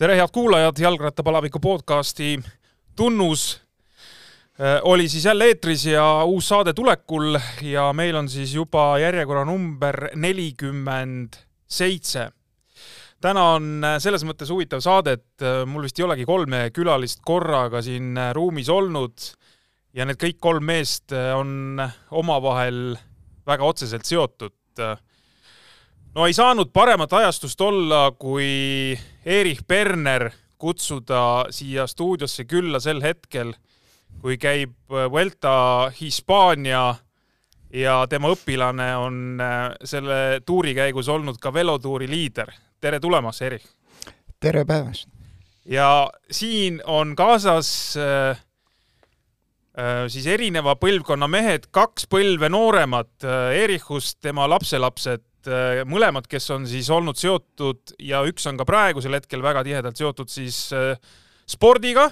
tere, head kuulajad, Jalgrattapalaviku podcasti tunnus äh, oli siis jälle eetris ja uus saade tulekul ja meil on siis juba järjekorra number nelikümmend seitse. täna on äh, selles mõttes huvitav saade, et äh, mul vist ei olegi kolme külalist korraga siin ruumis olnud ja need kõik kolm meest on omavahel väga otseselt seotud no ei saanud paremat ajastust olla, kui Erich Berner kutsuda siia stuudiosse külla sel hetkel, kui käib Vuelta Hispaania ja tema õpilane on äh, selle tuuri käigus olnud ka velotuuri liider. tere tulemast, Erich! tere päevast! ja siin on kaasas äh, äh, siis erineva põlvkonna mehed, kaks põlve nooremad äh, Erichust, tema lapselapsed Äh, mõlemad, kes on siis olnud seotud ja üks on ka praegusel hetkel väga tihedalt seotud siis äh, spordiga,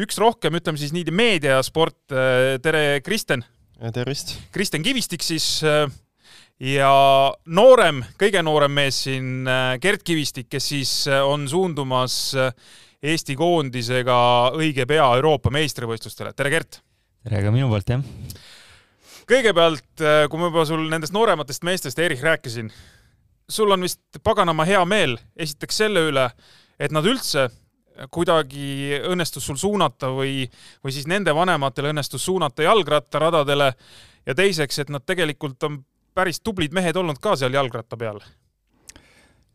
üks rohkem, ütleme siis nii, meediasport. Äh, tere, Kristen! tervist! Kristen Kivistik siis ja noorem, kõige noorem mees siin, Gert Kivistik, kes siis on suundumas Eesti koondisega õige pea Euroopa meistrivõistlustele. tere, Gert! tere ka minu poolt, jah! Kõigepealt, äh, kui ma juba sul nendest noorematest meestest, Erich, rääkisin, sul on vist paganama hea meel esiteks selle üle, et nad üldse kuidagi õnnestus sul suunata või, või siis nende vanematel õnnestus suunata jalgrattaradadele ja teiseks, et nad tegelikult on päris tublid mehed olnud ka seal jalgratta peal.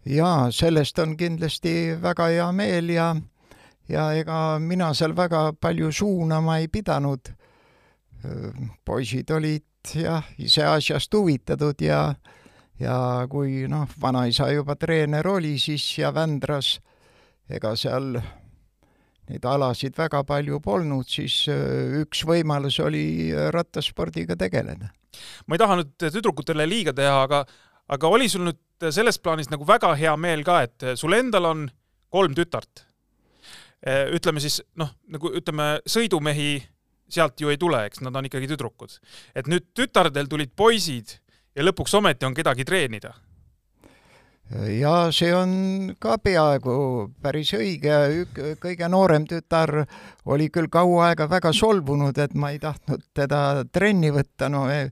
jaa, sellest on kindlasti väga hea meel ja ja ega mina seal väga palju suunama ei pidanud poisid olid jah, ise asjast huvitatud ja ja kui noh, vanaisa juba treener oli siis ja Vändras, ega seal neid alasid väga palju polnud, siis üks võimalus oli rattaspordiga tegeleda. ma ei taha nüüd tüdrukutele liiga teha, aga, aga oli sul nüüd selles plaanis nagu väga hea meel ka, et sul endal on kolm tütart? ütleme siis noh, nagu ütleme, sõidumehi sealt ju ei tule, eks nad on ikkagi tüdrukud. et nüüd tütardel tulid poisid ja lõpuks ometi on kedagi treenida. ja see on ka peaaegu päris õige, kõige noorem tütar oli küll kaua aega väga solvunud, et ma ei tahtnud teda trenni võtta, no e,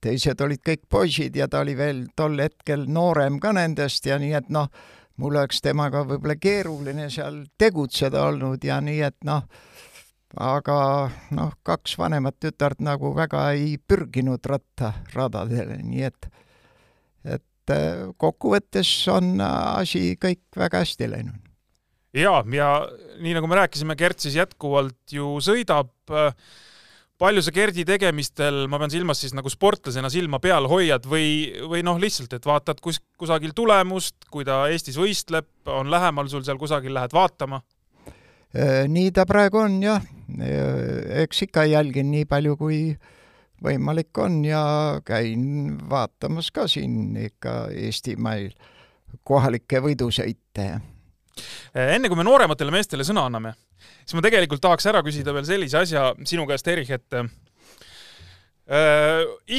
teised olid kõik poisid ja ta oli veel tol hetkel noorem ka nendest ja nii et noh, mul oleks temaga võib-olla keeruline seal tegutseda olnud ja nii et noh, aga noh, kaks vanemat tütart nagu väga ei pürginud rattaradadele, nii et, et äh, kokkuvõttes on asi kõik väga hästi läinud. ja, ja nii nagu me rääkisime, Gert siis jätkuvalt ju sõidab. Äh, palju sa Gerdi tegemistel, ma pean silmas siis nagu sportlasena silma peal hoiad või, või noh, lihtsalt, et vaatad kus, kusagil tulemust, kui ta Eestis võistleb, on lähemal sul seal kusagil, lähed vaatama? Äh, nii ta praegu on jah, äh, eks ikka jälgin nii palju, kui võimalik on ja käin vaatamas ka siin ikka Eestimaal kohalikke võidusõite. Äh, enne kui me noorematele meestele sõna anname, siis ma tegelikult tahaks ära küsida veel sellise asja sinu käest, Erich, et äh,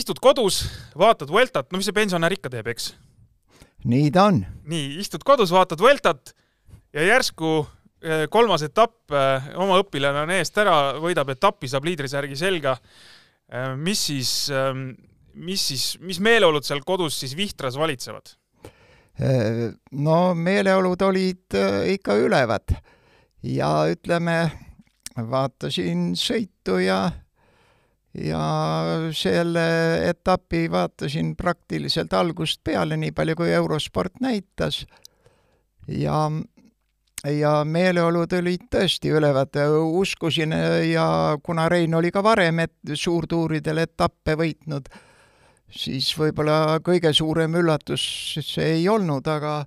istud kodus, vaatad Vueltat, no mis see pensionär ikka teeb, eks? nii ta on. nii, istud kodus, vaatad Vueltat ja järsku kolmas etapp, äh, oma õpilane on eest ära, võidab etappi, saab liidrisärgi selga. Äh, mis siis, ähm, mis siis, mis meeleolud seal kodus siis Vihtras valitsevad? no meeleolud olid ikka ülevad ja ütleme, vaatasin sõitu ja ja selle etapi vaatasin praktiliselt algusest peale, nii palju kui eurosport näitas. ja ja meeleolud olid tõesti ülevad, uskusin ja kuna Rein oli ka varem et suurtuuridel etappe võitnud, siis võib-olla kõige suurem üllatus see ei olnud, aga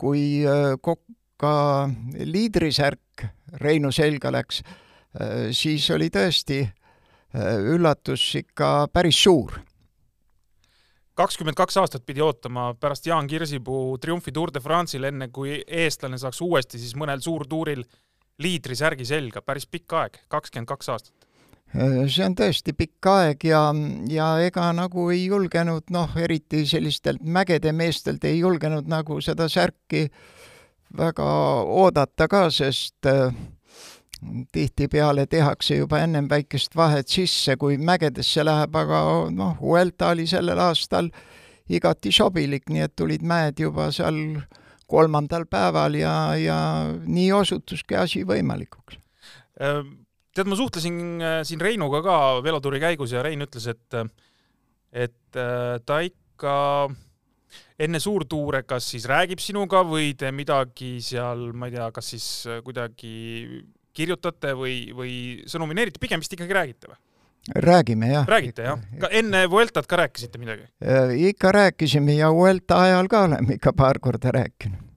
kui äh, Kokka liidrisärk Reinu selga läks, äh, siis oli tõesti äh, üllatus ikka päris suur kakskümmend kaks aastat pidi ootama pärast Jaan Kirsipuu triumfi Tour de France'il, enne kui eestlane saaks uuesti siis mõnel suurtuuril liidrisärgi selga, päris pikk aeg, kakskümmend kaks aastat. See on tõesti pikk aeg ja, ja ega nagu ei julgenud, noh, eriti sellistelt mägede meestelt ei julgenud nagu seda särki väga oodata ka, sest äh, tihtipeale tehakse juba ennem väikest vahet sisse, kui mägedesse läheb, aga noh, Vuelta oli sellel aastal igati sobilik, nii et tulid mäed juba seal kolmandal päeval ja, ja nii osutuski asi võimalikuks. tead, ma suhtlesin äh, siin Reinuga ka velotuuri käigus ja Rein ütles, et et äh, ta ikka enne suurtuure kas siis räägib sinuga või te midagi seal, ma ei tea, kas siis kuidagi kirjutate või, või sõnumineerite, pigem vist ikkagi räägite või? räägime jah. räägite jah? ka enne Vueltat ka rääkisite midagi? Äh, ikka rääkisime ja Vuelta ajal ka oleme ikka paar korda rääkinud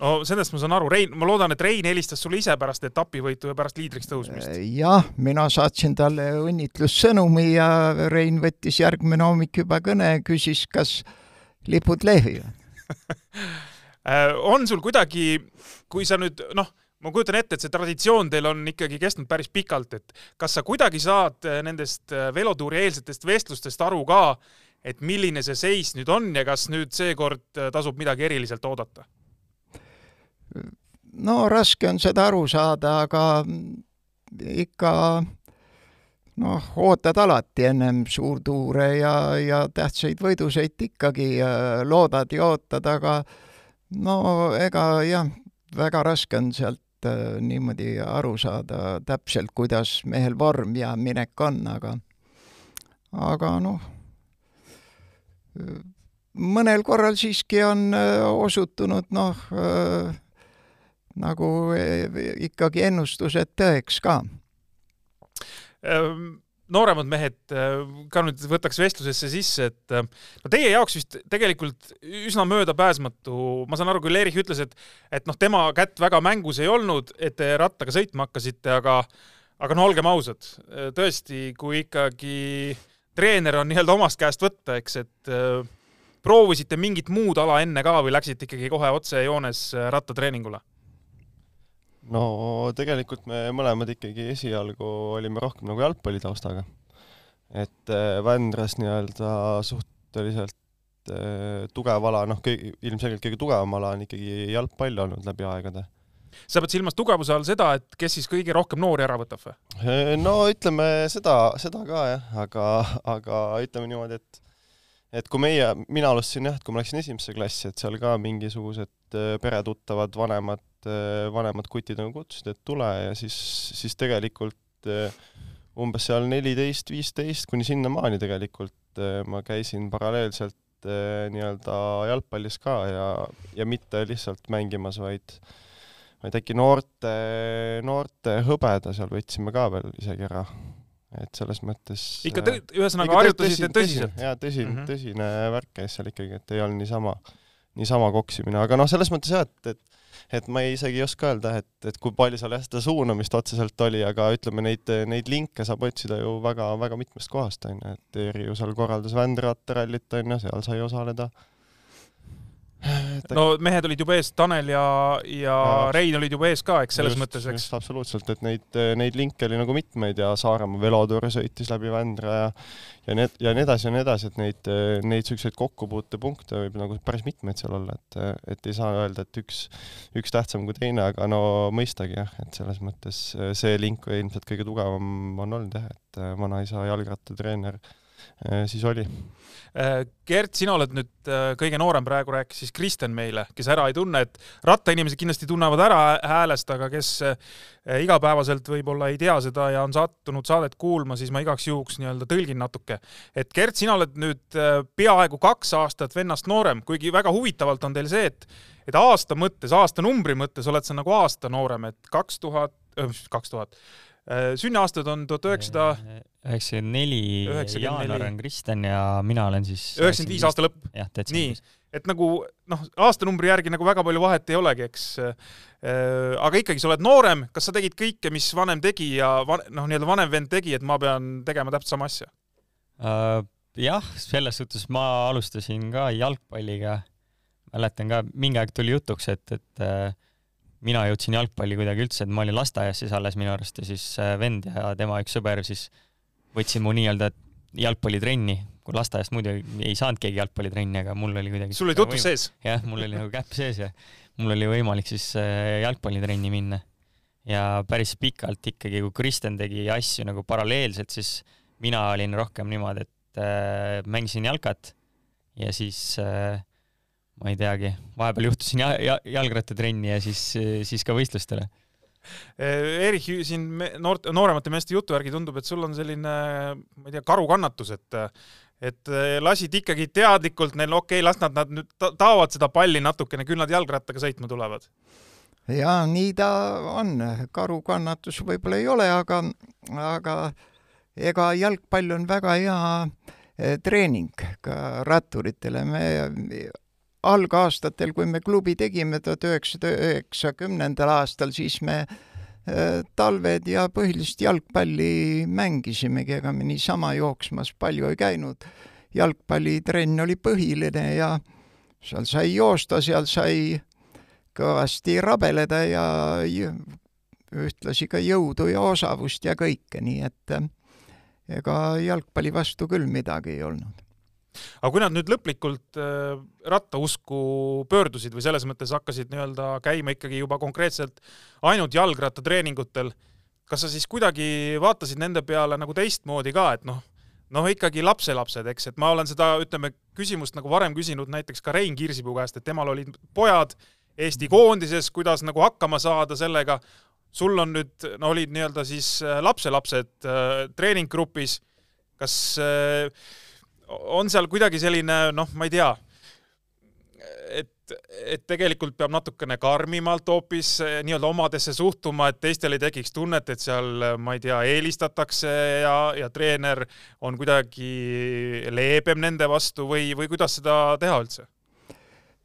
no sellest ma saan aru, Rein, ma loodan, et Rein helistas sulle ise pärast etapivõitu ja pärast liidriks tõusmist. Äh, jah, mina saatsin talle õnnitlussõnumi ja Rein võttis järgmine hommik juba kõne ja küsis, kas lipud lehvivad äh, on sul kuidagi, kui sa nüüd noh, ma kujutan ette, et see traditsioon teil on ikkagi kestnud päris pikalt, et kas sa kuidagi saad äh, nendest velotuuri eelsetest vestlustest aru ka, et milline see seis nüüd on ja kas nüüd seekord tasub midagi eriliselt oodata? no raske on seda aru saada, aga ikka noh, ootad alati ennem suurtuure ja, ja tähtsaid võidusõite ikkagi loodad ja ootad, aga no ega jah, väga raske on sealt äh, niimoodi aru saada täpselt, kuidas mehel vorm ja minek on, aga aga noh, mõnel korral siiski on äh, osutunud noh, äh, nagu ikkagi ennustused tõeks ka. Ehm, nooremad mehed äh, ka nüüd võtaks vestlusesse sisse, et äh, no teie jaoks vist tegelikult üsna möödapääsmatu, ma saan aru, küll Erich ütles, et et noh, tema kätt väga mängus ei olnud, et te rattaga sõitma hakkasite, aga aga no olgem ausad, tõesti, kui ikkagi treener on nii-öelda omast käest võtta, eks, et äh, proovisite mingit muud ala enne ka või läksite ikkagi kohe otsejoones rattatreeningule? No tegelikult me mõlemad ikkagi esialgu olime rohkem nagu jalgpallitaustaga. et äh, Vändras nii-öelda suhteliselt äh, tugev ala, noh, ilmselgelt kõige tugevam ala on ikkagi jalgpall olnud läbi aegade. sa pead silmas tugevuse all seda, et kes siis kõige rohkem noori ära võtab või? Äh, no ütleme seda, seda ka jah, aga, aga ütleme niimoodi, et et kui meie, mina alustasin jah, et kui ma läksin esimesse klassi, et seal ka mingisugused peretuttavad, vanemad Äh, vanemad kutid nagu kutsusid, et tule ja siis, siis tegelikult äh, umbes seal neliteist, viisteist kuni sinnamaani tegelikult äh, ma käisin paralleelselt nii-öelda jalgpallis ka ja, ja mitte lihtsalt mängimas, vaid vaid äkki noorte, noorte hõbeda seal võtsime ka veel isegi ära. et selles mõttes ikka tõ-, ühesõnaga harjutasite tõsiselt? jaa, tõsine mm, -hmm. tõsine värk käis seal ikkagi, et ei olnud niisama, niisama koksimine, aga noh, selles mõttes jah, et, et et ma ei, isegi ei oska öelda, et, et kui palju seal jah seda suunamist otseselt oli, aga ütleme, neid, neid linke saab otsida ju väga-väga mitmest kohast, on ju, et Eeri ju seal korraldas Vändrattarallit, on ju, seal sai osaleda no mehed olid juba ees, Tanel ja, ja no, Rein olid juba ees ka, eks selles just, mõttes, eks. absoluutselt, et neid, neid linke oli nagu mitmeid ja Saaremaa velotuur sõitis läbi Vändra ja ja nii, ja nii edasi ja nii edasi, et neid, neid niisuguseid kokkupuutepunkte võib nagu päris mitmeid seal olla, et, et ei saa öelda, et üks, üks tähtsam kui teine, aga no mõistagi jah, et selles mõttes see link ilmselt kõige tugevam on olnud jah, et vanaisa jalgrattatreener Äh, siis oli. Äh, Gert, sina oled nüüd äh, kõige noorem praegu, rääkis siis Kristjan meile, kes ära ei tunne, et rattainimesed kindlasti tunnevad ära häälest, aga kes igapäevaselt võib-olla ei tea seda ja on sattunud saadet kuulma, siis ma igaks juhuks nii-öelda tõlgin natuke. et Gert, sina oled nüüd peaaegu kaks aastat vennast noorem, kuigi väga huvitavalt on teil see, et et aasta mõttes, aastanumbri mõttes oled sa nagu aasta noorem, et kaks tuhat, kaks tuhat Äh, sünniaastad on tuhat üheksasada üheksakümmend neli, jaanuar on Kristjan ja mina olen siis üheksakümmend viis aasta lõpp. jah, detsembris. nii, et nagu noh, aastanumbri järgi nagu väga palju vahet ei olegi, eks äh,. aga ikkagi, sa oled noorem, kas sa tegid kõike, mis vanem tegi ja noh, nii-öelda vanem vend tegi, et ma pean tegema täpselt sama asja uh,? jah, selles suhtes ma alustasin ka jalgpalliga. mäletan ka, mingi aeg tuli jutuks, et, et uh, mina jõudsin jalgpalli kuidagi üldse, et ma olin lasteaias siis alles minu arust ja siis äh, vend ja tema üks sõber siis võtsid mu nii-öelda jalgpallitrenni, kui lasteaiast muidu ei saanud keegi jalgpallitrenni, aga mul oli kuidagi sul oli tutvus sees? jah, mul oli nagu käpp sees ja mul oli võimalik siis äh, jalgpallitrenni minna ja päris pikalt ikkagi, kui Kristjan tegi asju nagu paralleelselt, siis mina olin rohkem niimoodi, et äh, mängisin jalkat ja siis äh, ma ei teagi, vahepeal juhtusin ja, ja, jalgrattatrenni ja siis, siis ka võistlustele. Erich, siin noort, nooremate meeste jutu järgi tundub, et sul on selline, ma ei tea, karukannatus, et et lasid ikkagi teadlikult neil, okei okay,, las nad, nad nüüd taovad seda palli natukene, küll nad jalgrattaga sõitma tulevad. ja nii ta on, karukannatus võib-olla ei ole, aga, aga ega jalgpall on väga hea eh, treening ka ratturitele. me algaastatel, kui me klubi tegime tuhat üheksasada üheksakümnendal aastal, siis me äh, talved ja põhiliselt jalgpalli mängisimegi, ega me niisama jooksmas palju ei käinud. jalgpallitrenn oli põhiline ja seal sai joosta, seal sai kõvasti rabeleda ja ühtlasi ka jõudu ja osavust ja kõike, nii et äh, ega jalgpalli vastu küll midagi ei olnud aga kui nad nüüd lõplikult äh, rattausku pöördusid või selles mõttes hakkasid nii-öelda käima ikkagi juba konkreetselt ainult jalgrattatreeningutel, kas sa siis kuidagi vaatasid nende peale nagu teistmoodi ka, et noh, noh ikkagi lapselapsed, eks, et ma olen seda, ütleme, küsimust nagu varem küsinud näiteks ka Rein Kirsipuu käest, et temal olid pojad Eesti koondises, kuidas nagu hakkama saada sellega, sul on nüüd, no olid nii-öelda siis äh, lapselapsed äh, treeninggrupis, kas äh, on seal kuidagi selline noh, ma ei tea, et, et tegelikult peab natukene karmimalt hoopis eh, nii-öelda omadesse suhtuma, et teistel ei tekiks tunnet, et seal, ma ei tea, eelistatakse ja, ja treener on kuidagi leebem nende vastu või, või kuidas seda teha üldse?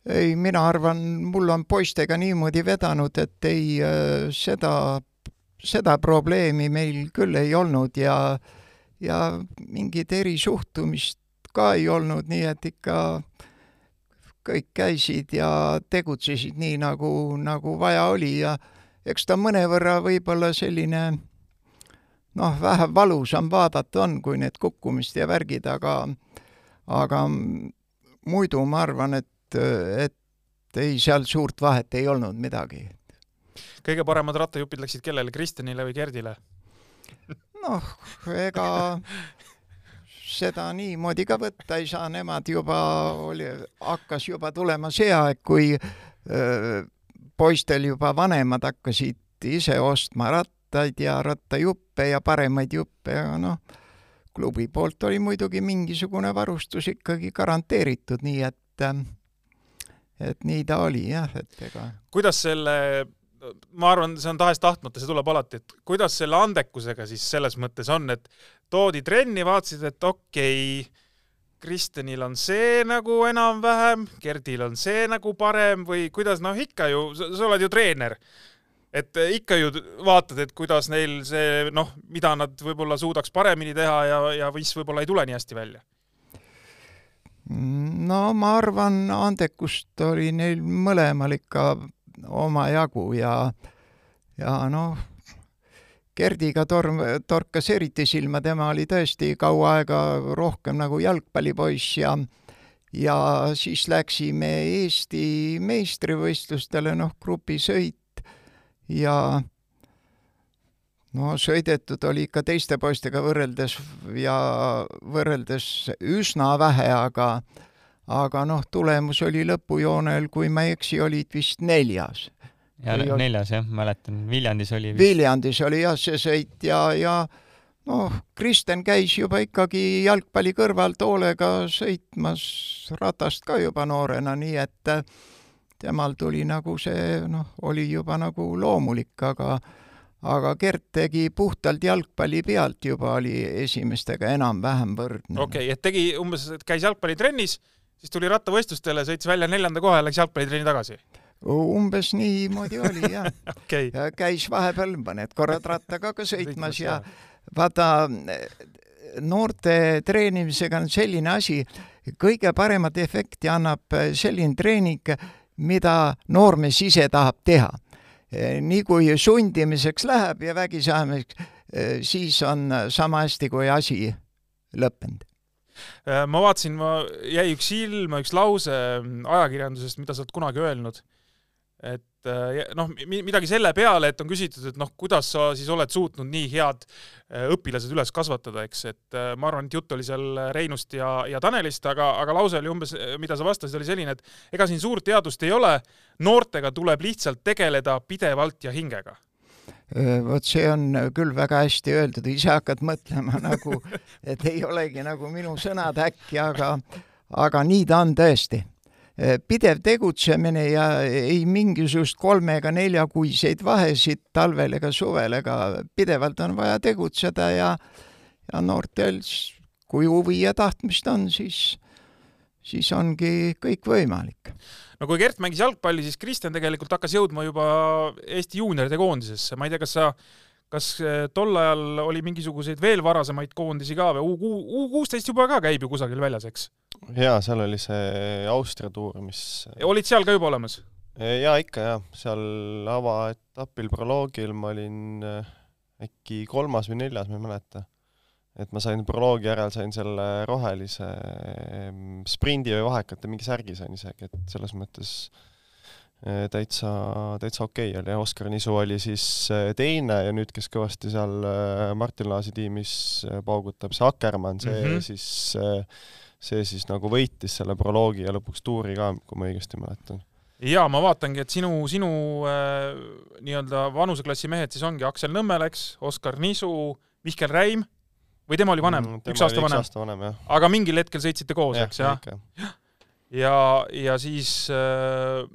ei, mina arvan, mul on poistega niimoodi vedanud, et ei, äh, seda, seda probleemi meil küll ei olnud ja ja mingit erisuhtumist ka ei olnud, nii et ikka kõik käisid ja tegutsesid nii, nagu, nagu vaja oli ja eks ta mõnevõrra võib-olla selline noh, vähe valusam vaadata on, kui need kukkumist ja värgid, aga aga muidu ma arvan, et, et ei, seal suurt vahet ei olnud midagi. kõige paremad rattajupid läksid kellele, Kristjanile või Gerdile? noh, ega seda niimoodi ka võtta ei saa, nemad juba oli, hakkas juba tulema see aeg, kui öö, poistel juba vanemad hakkasid ise ostma rattaid ja rattajuppe ja paremaid juppe ja noh, klubi poolt oli muidugi mingisugune varustus ikkagi garanteeritud, nii et et nii ta oli jah, et ega. kuidas selle ma arvan, see on tahes-tahtmata, see tuleb alati, et kuidas selle andekusega siis selles mõttes on, et toodi trenni, vaatasid, et okei okay,, Kristjanil on see nagu enam-vähem, Gerdil on see nagu parem või kuidas, noh ikka ju, sa oled ju treener. et ikka ju vaatad, et kuidas neil see noh, mida nad võib-olla suudaks paremini teha ja, ja mis võib-olla ei tule nii hästi välja no ma arvan, andekust oli neil mõlemal ikka omajagu ja, ja noh, Gerdiga torm, torkas eriti silma, tema oli tõesti kaua aega rohkem nagu jalgpallipoiss ja ja siis läksime Eesti meistrivõistlustele, noh, grupisõit ja no sõidetud oli ikka teiste poistega võrreldes ja võrreldes üsna vähe, aga aga noh, tulemus oli lõpujoonel, kui ma ei eksi, olid vist neljas. Ja oli... neljas jah, mäletan, Viljandis oli vist. Viljandis oli jah see sõit ja, ja noh, Kristen käis juba ikkagi jalgpalli kõrvalt hoolega sõitmas ratast ka juba noorena, nii et äh, temal tuli nagu see noh, oli juba nagu loomulik, aga aga Gert tegi puhtalt jalgpalli pealt juba oli esimestega enam-vähem võrdne. okei okay,, et tegi umbes, käis jalgpallitrennis siis tuli rattavõistlustele, sõitis välja neljanda koha ja läks jalgpallitrenni tagasi? Umbes niimoodi oli jah okay.. ja käis vahepeal mõned korrad rattaga ka sõitmas ja vaata, noorte treenimisega on selline asi, kõige paremat efekti annab selline treening, mida noormees ise tahab teha. nii kui sundimiseks läheb ja vägisaamiseks, siis on sama hästi kui asi lõppenud Äh, ma vaatasin, ma, jäi üks silma üks lause ajakirjandusest, mida sa oled kunagi öelnud. Et äh, noh, midagi selle peale, et on küsitud, et noh, kuidas sa siis oled suutnud nii head äh, õpilased üles kasvatada, eks, et äh, ma arvan, et jutt oli seal Reinust ja, ja Tanelist, aga, aga lause oli umbes, mida sa vastasid, oli selline, et ega siin suurt teadust ei ole, noortega tuleb lihtsalt tegeleda pidevalt ja hingega. Vot see on küll väga hästi öeldud, ise hakkad mõtlema nagu, et ei olegi nagu minu sõnad äkki, aga, aga nii ta on tõesti pidev tegutsemine ja ei mingisugust kolme ega neljakuiseid vahesid talvel ega suvel, ega pidevalt on vaja tegutseda ja, ja noortel, kui huvi ja tahtmist on, siis, siis ongi kõik võimalik. no kui Gert mängis jalgpalli, siis Kristjan tegelikult hakkas jõudma juba Eesti juunioride koondisesse, ma ei tea, kas sa kas eh, tol ajal oli mingisuguseid veel varasemaid koondisi ka või U kuusteist juba ka käib ju kusagil väljas, eks? Jaa, seal oli see Austria tuur, mis olid seal ka juba olemas? jaa, ikka jaa, seal avaetapil proloogil ma olin eh, äkki kolmas või neljas, ma ei mäleta. et ma sain proloogi järel, sain selle rohelise sprindi või vahekate mingi särgi sain isegi, et selles mõttes äh, Äh, täitsa, täitsa okei okay oli Oskar Nisu oli siis äh, teine ja nüüd, kes kõvasti seal äh, Martin Laasi tiimis paugutab, see Akkermann, see mm -hmm. siis, see siis nagu võitis selle proloogi ja lõpuks tuuri ka, kui ma õigesti mäletan. jaa, ma vaatangi, et sinu, sinu äh, nii-öelda vanuseklassi mehed siis ongi Aksel Nõmmel, eks, Oskar Nisu, Mihkel Räim või tema oli vanem mm,, üks aasta vanem? vanem, aga mingil hetkel sõitsite koos, eks, jah? ja, ja siis äh,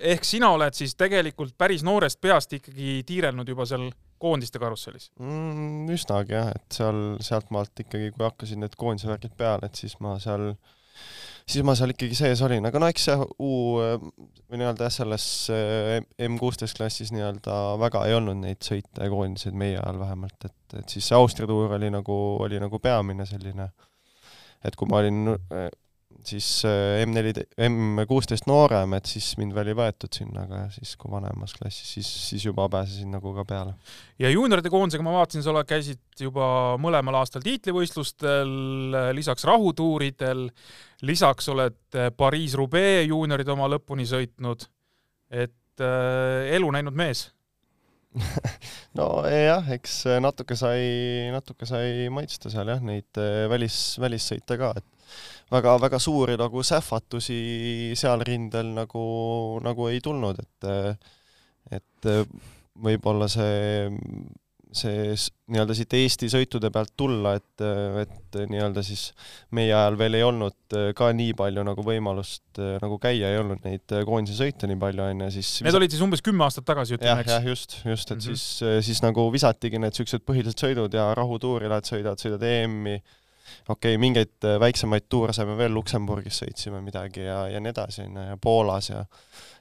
ehk sina oled siis tegelikult päris noorest peast ikkagi tiirelnud juba seal koondiste karussellis mm,? üsnagi jah, et seal, sealtmaalt ikkagi, kui hakkasid need koondise värgid peale, et siis ma seal, siis ma seal ikkagi sees olin, aga no eks see U või nii-öelda selles eh, M16 klassis nii-öelda väga ei olnud neid sõite ja koondiseid meie ajal vähemalt, et, et siis see Austria tuur oli nagu, oli nagu peamine selline, et kui ma olin eh, siis äh, M4, M16 noorem, et siis mind veel ei võetud sinna, aga siis kui vanemas klassis, siis, siis juba pääsesin nagu ka peale. ja juunioride koondisega ma vaatasin, sa käisid juba mõlemal aastal tiitlivõistlustel, lisaks rahutuuridel, lisaks oled äh, Pariis-Roubaix juuniorid oma lõpuni sõitnud, et äh, elu näinud mees nojah, eks natuke sai, natuke sai maitsta seal jah, neid äh, välis, välissõite ka, et väga-väga suuri nagu sähvatusi seal rindel nagu, nagu ei tulnud, et et võib-olla see, see nii-öelda siit Eesti sõitude pealt tulla, et, et nii-öelda siis meie ajal veel ei olnud ka nii palju nagu võimalust nagu käia, ei olnud neid koondise sõite nii palju, on ju, siis Need olid siis umbes kümme aastat tagasi, ütleme, eks? jah, just, just, et mm -hmm. siis, siis nagu visatigi need niisugused põhilised sõidud ja rahutuuri lähed, sõidad, sõidad EM-i okei okay,, mingeid äh, väiksemaid tuure saime veel, Luksemburgis sõitsime midagi ja, ja nii edasi, on ju, ja Poolas ja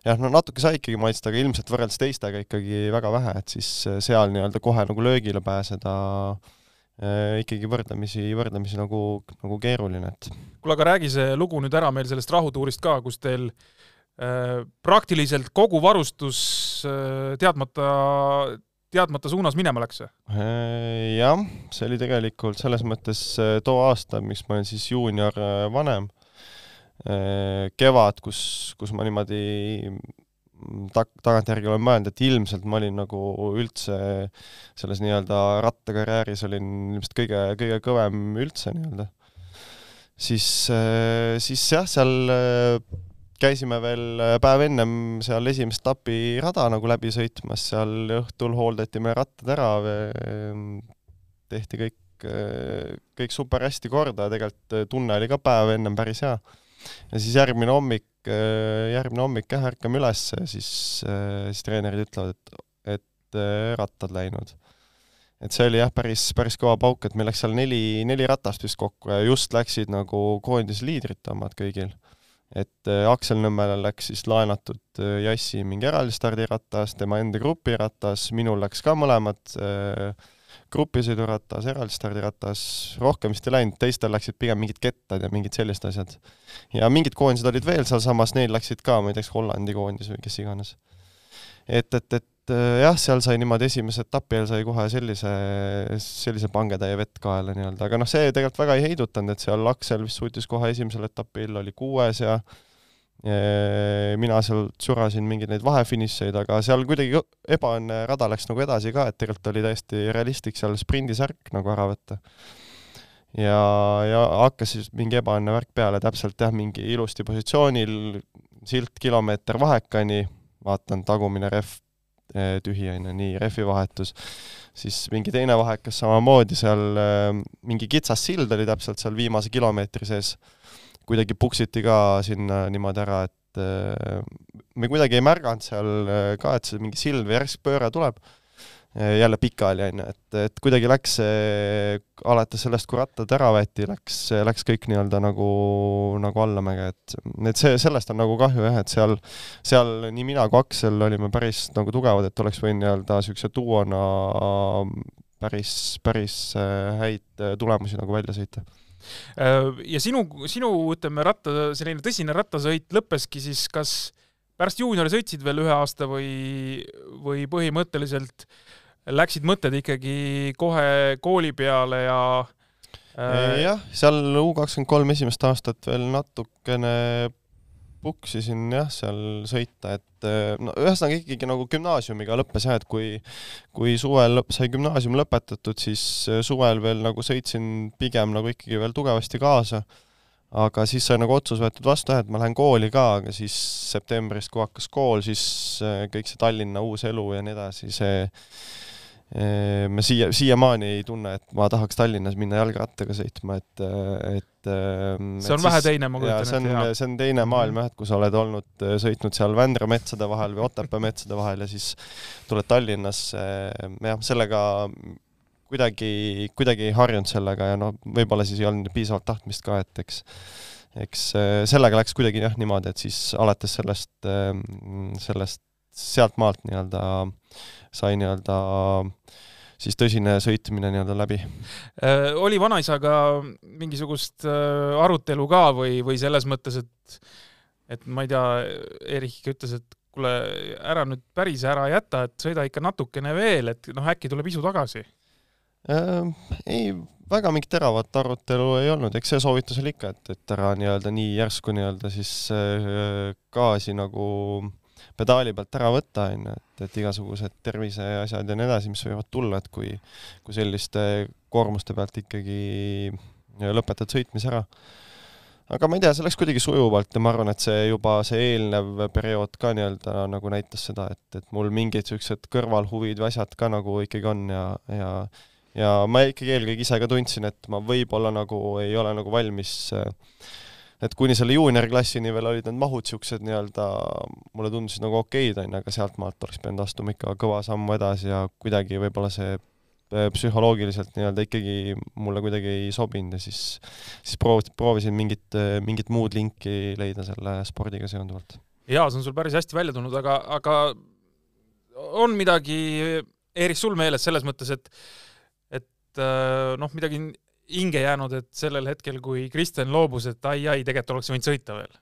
jah, no natuke sai ikkagi maitsta, aga ilmselt võrreldes teistega ikkagi väga vähe, et siis äh, seal nii-öelda kohe nagu löögile pääseda äh, ikkagi võrdlemisi, võrdlemisi nagu, nagu keeruline, et kuule, aga räägi see lugu nüüd ära meil sellest rahutuurist ka, kus teil äh, praktiliselt kogu varustus äh, teadmata teadmata suunas minema läks? Äh, jah, see oli tegelikult selles mõttes äh, too aasta, mis ma olin siis juunior äh, vanem, kevad, kus, kus ma niimoodi mm, ta-, tagantjärgi olen mõelnud, et ilmselt ma olin nagu üldse selles nii-öelda rattakarjääris olin ilmselt kõige, kõige kõvem üldse nii-öelda. siis, siis jah, seal käisime veel äh, päev ennem seal esimest etapi rada nagu läbi sõitmas, seal õhtul hooldati meil rattad ära, tehti kõik, äh, kõik super hästi korda ja tegelikult äh, tunne oli ka päev ennem päris hea. ja siis järgmine hommik, järgmine hommik jah, ärkame üles, siis, siis treenerid ütlevad, et, et rattad läinud et see oli jah, päris, päris kõva pauk, et meil läks seal neli, neli ratast vist kokku ja just läksid nagu koondise liidrite omad kõigil et äh, Aksel Nõmmele läks siis laenatud äh, Jassi mingi eraldi stardiratas, tema enda grupiratas, minul läks ka mõlemad äh, grupisõiduratas, eraldi stardiratas, rohkem vist ei läinud, teistel läksid pigem mingid kettad ja mingid sellised asjad. ja mingid koondised olid veel sealsamas, neil läksid ka, ma ei tea, kas Hollandi koondis või kes iganes. et, et, et et äh, jah, seal sai niimoodi esimese etapi ajal sai kohe sellise, sellise pangetäie vett kaela nii-öelda, aga noh, see tegelikult väga ei heidutanud, et seal Aksel vist suutis kohe esimesel etapil oli kuues ja mina seal surasin mingeid neid vahefinišeid, aga seal kuidagi ebaõnne rada läks nagu edasi ka, et tegelikult oli täiesti realistlik seal sprindisärk nagu ära võtta. ja, ja hakkas siis mingi ebaõnne värk peale, täpselt jah, mingi ilusti positsioonil, silt kilomeeter vahekani, vaatan tagumine rehv eh, tühi on ju, nii rehvi vahetus, siis mingi teine vahekas samamoodi seal, eh, mingi kitsas sild oli täpselt seal viimase kilomeetri sees. Kuidagi puksiti ka sinna niimoodi ära, et äh, me kuidagi ei märganud seal äh, ka, et see mingi silv või järsk pööre tuleb, äh, jälle pikali, on ju, et, et kuidagi läks see, alates sellest, kui rattad ära võeti, läks, läks kõik nii-öelda nagu, nagu allamäge, et, et see, sellest on nagu kahju jah, et seal, seal nii mina kui Aksel olime päris nagu tugevad, et oleks võinud nii-öelda niisuguse duona päris, päris häid tulemusi nagu välja sõita. Äh, ja sinu, sinu, ütleme, ratta, selline tõsine rattasõit lõppeski siis kas pärast juuniori sõitsid veel ühe aasta või, või põhimõtteliselt läksid mõtted ikkagi kohe kooli peale ja äh... jah, seal U kakskümmend kolm esimest aastat veel natukene puksisin jah, seal sõita, et eh, no ühesõnaga ikkagi nagu gümnaasiumiga lõppes jah, et kui kui suvel sai gümnaasium lõpetatud, siis eh, suvel veel nagu sõitsin pigem nagu ikkagi veel tugevasti kaasa. aga siis sai nagu otsus võetud vastu jah, et ma lähen kooli ka, aga siis septembrist, kui hakkas kool, siis eh, kõik see Tallinna uus elu ja nii edasi, see me siia, siiamaani ei tunne, et ma tahaks Tallinnas minna jalgrattaga sõitma, et, et see on et vähe teine, ma kujutan ette. see on, see on teine maailm jah, et kui sa oled olnud, sõitnud seal Vändra metsade vahel või Otepää metsade vahel ja siis tuled Tallinnasse, jah, sellega kuidagi, kuidagi ei harjunud sellega ja noh, võib-olla siis ei olnud piisavalt tahtmist ka, et eks eks sellega läks kuidagi jah niimoodi, et siis alates sellest, sellest sealtmaalt nii-öelda sai nii-öelda siis tõsine sõitmine nii-öelda läbi äh,. oli vanaisaga mingisugust äh, arutelu ka või, või selles mõttes, et et ma ei tea, Erich ütles, et kuule, ära nüüd päris ära jäta, et sõida ikka natukene veel, et noh, äkki tuleb isu tagasi äh,? ei, väga mingit teravat arutelu ei olnud, eks see soovitus oli ikka, et, et ära nii-öelda nii järsku nii-öelda siis äh, gaasi nagu pedaali pealt ära võtta, on ju, et, et igasugused terviseasjad ja nii edasi, mis võivad tulla, et kui, kui selliste koormuste pealt ikkagi lõpetad sõitmise ära. aga ma ei tea, see läks kuidagi sujuvalt ja ma arvan, et see juba see eelnev periood ka nii-öelda nagu näitas seda, et, et mul mingid niisugused kõrvalhuvid või asjad ka nagu ikkagi on ja, ja ja ma ikkagi eelkõige ise ka tundsin, et ma võib-olla nagu ei ole nagu valmis äh, et kuni selle juuniorklassini veel olid need mahud niisugused nii-öelda, mulle tundusid nagu okeid, on ju, aga sealtmaalt oleks pidanud astuma ikka kõva sammu edasi ja kuidagi võib-olla see äh, psühholoogiliselt nii-öelda ikkagi mulle kuidagi ei sobinud ja siis, siis proovisin, proovisin mingit, äh, mingit muud linki leida selle spordiga seonduvalt. jaa, see on sul päris hästi välja tulnud, aga, aga on midagi, Eerik, sul meeles selles mõttes, et et äh, noh, midagi hinge jäänud, et sellel hetkel, kui Kristjan loobus, et ai-ai, tegelikult oleks võinud sõita veel?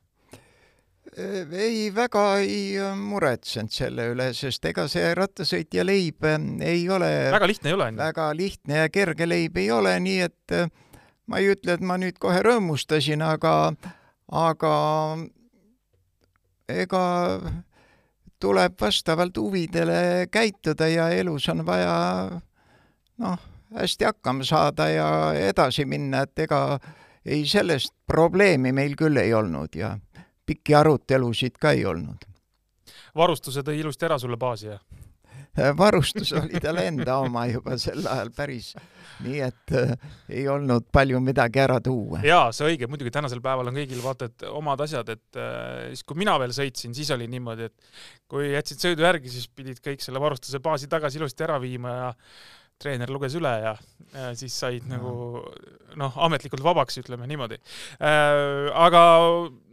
ei, väga ei muretsenud selle üle, sest ega see rattasõitja leib ei ole väga lihtne ei ole, on ju? väga lihtne ja kerge leib ei ole, nii et ma ei ütle, et ma nüüd kohe rõõmustasin, aga, aga ega tuleb vastavalt huvidele käituda ja elus on vaja noh, hästi hakkama saada ja edasi minna, et ega ei, sellest probleemi meil küll ei olnud ja pikki arutelusid ka ei olnud. varustuse tõi ilusti ära sulle baasi, jah? varustus oli tal enda oma juba sel ajal päris, nii et äh, ei olnud palju midagi ära tuua. jaa, see õige, muidugi tänasel päeval on kõigil vaata et omad asjad, et äh, siis kui mina veel sõitsin, siis oli niimoodi, et kui jätsid sõidu järgi, siis pidid kõik selle varustuse baasi tagasi ilusti ära viima ja treener luges üle ja, ja siis said no. nagu noh, ametlikult vabaks, ütleme niimoodi äh,. aga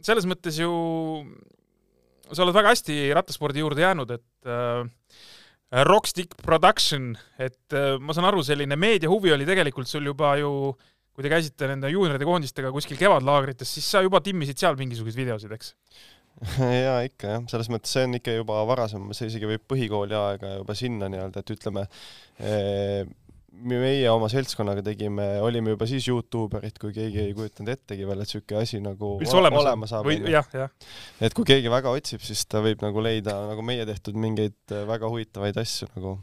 selles mõttes ju sa oled väga hästi rattaspordi juurde jäänud, et äh, Rockstick Production, et äh, ma saan aru, selline meediahuvi oli tegelikult sul juba ju kui te käisite nende juunioride koondistega kuskil kevadlaagrites, siis sa juba timmisid seal mingisuguseid videosid, eks? jaa, ikka jah, selles mõttes see on ikka juba varasem, see isegi võib põhikooli aega juba sinna nii-öelda, et ütleme, eh, meie oma seltskonnaga tegime, olime juba siis Youtuberid, kui keegi ei kujutanud ettegi veel, et niisugune asi nagu üldse olemas, olema saab. jah, jah. et kui keegi väga otsib, siis ta võib nagu leida nagu meie tehtud mingeid äh, väga huvitavaid asju nagu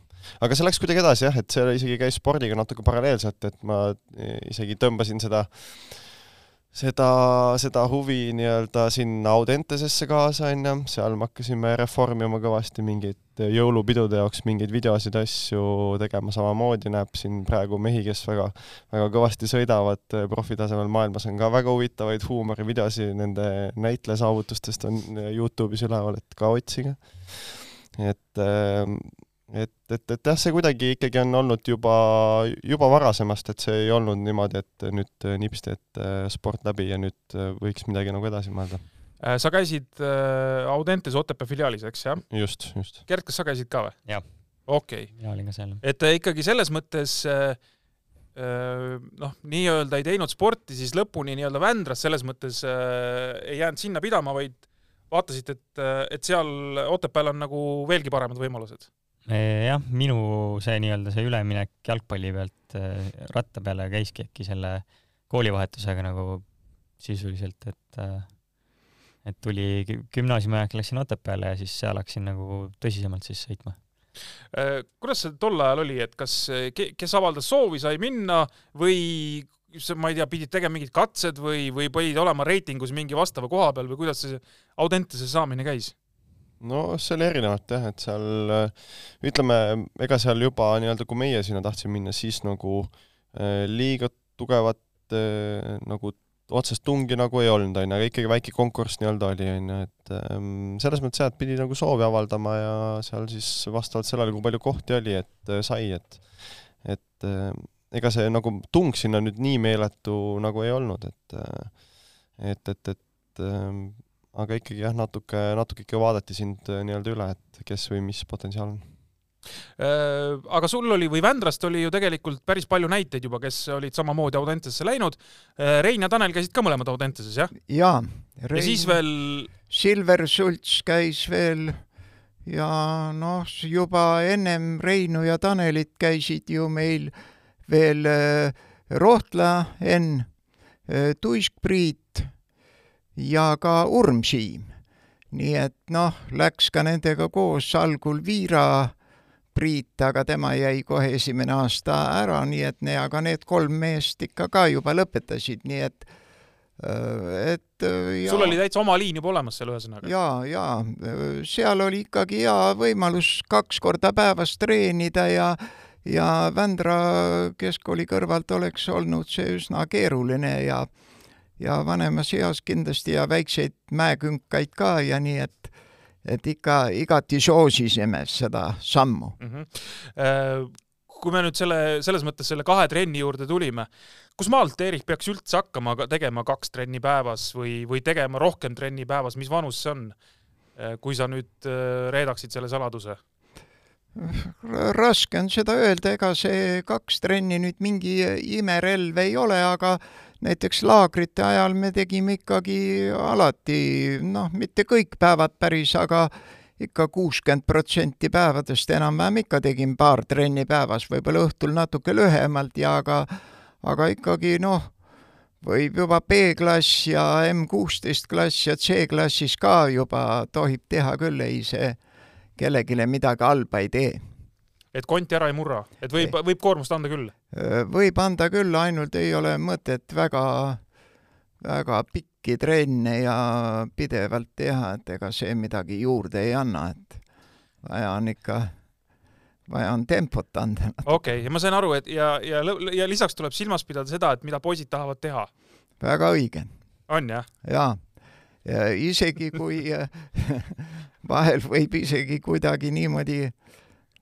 aga see läks kuidagi edasi jah, et see isegi käis spordiga natuke paralleelselt, et ma isegi tõmbasin seda äh, seda, seda huvi nii-öelda sinna Audentesesse kaasa, onju, seal me hakkasime reformima kõvasti mingeid jõulupidude jaoks mingeid videosid, asju tegema samamoodi, näeb siin praegu mehi, kes väga, väga kõvasti sõidavad profitasemel maailmas, on ka väga huvitavaid huumorivideosid nende näitleja saavutustest on Youtube'is üleval, et ka otsige. et et, et, et jah, see kuidagi ikkagi on olnud juba, juba varasemast, et see ei olnud niimoodi, et nüüd nipsti, et äh, sport läbi ja nüüd äh, võiks midagi nagu edasi mõelda. Äh, sa käisid Audentes Otepää filiaalis, eks, jah? just, just. Gert, kas sa käisid ka või? jah. okei okay.. mina olin ka seal. et ikkagi selles mõttes noh, nii-öelda ei teinud sporti siis lõpuni nii-öelda Vändras, selles mõttes ei jäänud sinna pidama, vaid vaatasite, et, et seal Otepääl on nagu veelgi paremad võimalused jah, minu see nii-öelda see üleminek jalgpalli pealt äh, ratta peale käiski äkki selle koolivahetusega nagu sisuliselt, et äh, et tuli gümnaasiumi ajal läksin Otepääle ja siis seal hakkasin nagu tõsisemalt siis sõitma. Äh, kuidas see tol ajal oli, et kas, kes avaldas soovi, sai minna või ma ei tea, pidid tegema mingid katsed või, või pidid olema reitingus mingi vastava koha peal või kuidas see Audentese saamine käis? No see oli erinevat jah, et seal ütleme, ega seal juba nii-öelda, kui meie sinna tahtsime minna, siis nagu äh, liiga tugevat äh, nagu otsest tungi nagu ei olnud, onju, aga ikkagi väike konkurss nii-öelda oli, onju, et ähm, selles mõttes jah, et pidi nagu soovi avaldama ja seal siis vastavalt sellele, kui palju kohti oli, et äh, sai, et et äh, ega see nagu tung sinna nüüd nii meeletu nagu ei olnud, et äh, et, et, et äh, aga ikkagi jah, natuke, natuke ikka vaadati sind äh, nii-öelda üle, et kes või mis potentsiaal on äh, aga sul oli või Vändrast oli ju tegelikult päris palju näiteid juba, kes olid samamoodi Audentesesse läinud. Äh, Rein ja Tanel käisid ka mõlemad Audenteses, jah? jaa. ja siis veel Silver Sults käis veel ja noh, juba ennem Reinu ja Tanelit käisid ju meil veel Rohtla Enn, Tuisk-Priit ja ka Urmsiim. nii et noh, läks ka nendega koos algul Viira Priit, aga tema jäi kohe esimene aasta ära, nii et ne, aga need kolm meest ikka ka juba lõpetasid, nii et äh, et ja, sul oli täitsa oma liin juba olemas seal ühesõnaga? jaa, jaa, seal oli ikkagi hea võimalus kaks korda päevas treenida ja ja Vändra keskkooli kõrvalt oleks olnud see üsna keeruline ja äh, ja vanemas eas kindlasti ja väikseid mäekünkaid ka ja nii, et et ikka igati soosisime seda sammu mm. -hmm. kui me nüüd selle, selles mõttes selle kahe trenni juurde tulime, kus maalt Eerik peaks üldse hakkama tegema kaks trenni päevas või, või tegema rohkem trenni päevas, mis vanus see on? Äh, kui sa nüüd äh, reedaksid selle saladuse? raske on seda öelda, ega see kaks trenni nüüd mingi imerelv ei ole, aga näiteks laagrite ajal me tegime ikkagi alati, noh, mitte kõik päevad päris, aga ikka kuuskümmend protsenti päevadest enam-vähem ikka tegin paar trenni päevas, võib-olla õhtul natuke lühemalt ja aga, aga ikkagi noh, võib juba B-klass ja M16 klass ja C-klassis ka juba tohib teha küll, ei see kellelegi midagi halba ei tee et konti ära ei murra, et võib, võib koormust anda küll? võib anda küll, ainult ei ole mõtet väga, väga pikki trenne ja pidevalt teha, et ega see midagi juurde ei anna, et vaja on ikka, vaja on tempot anda. okei okay,, ja ma sain aru, et ja, ja, ja lisaks tuleb silmas pidada seda, et mida poisid tahavad teha. väga õige. on jah? jaa ja isegi kui vahel võib isegi kuidagi niimoodi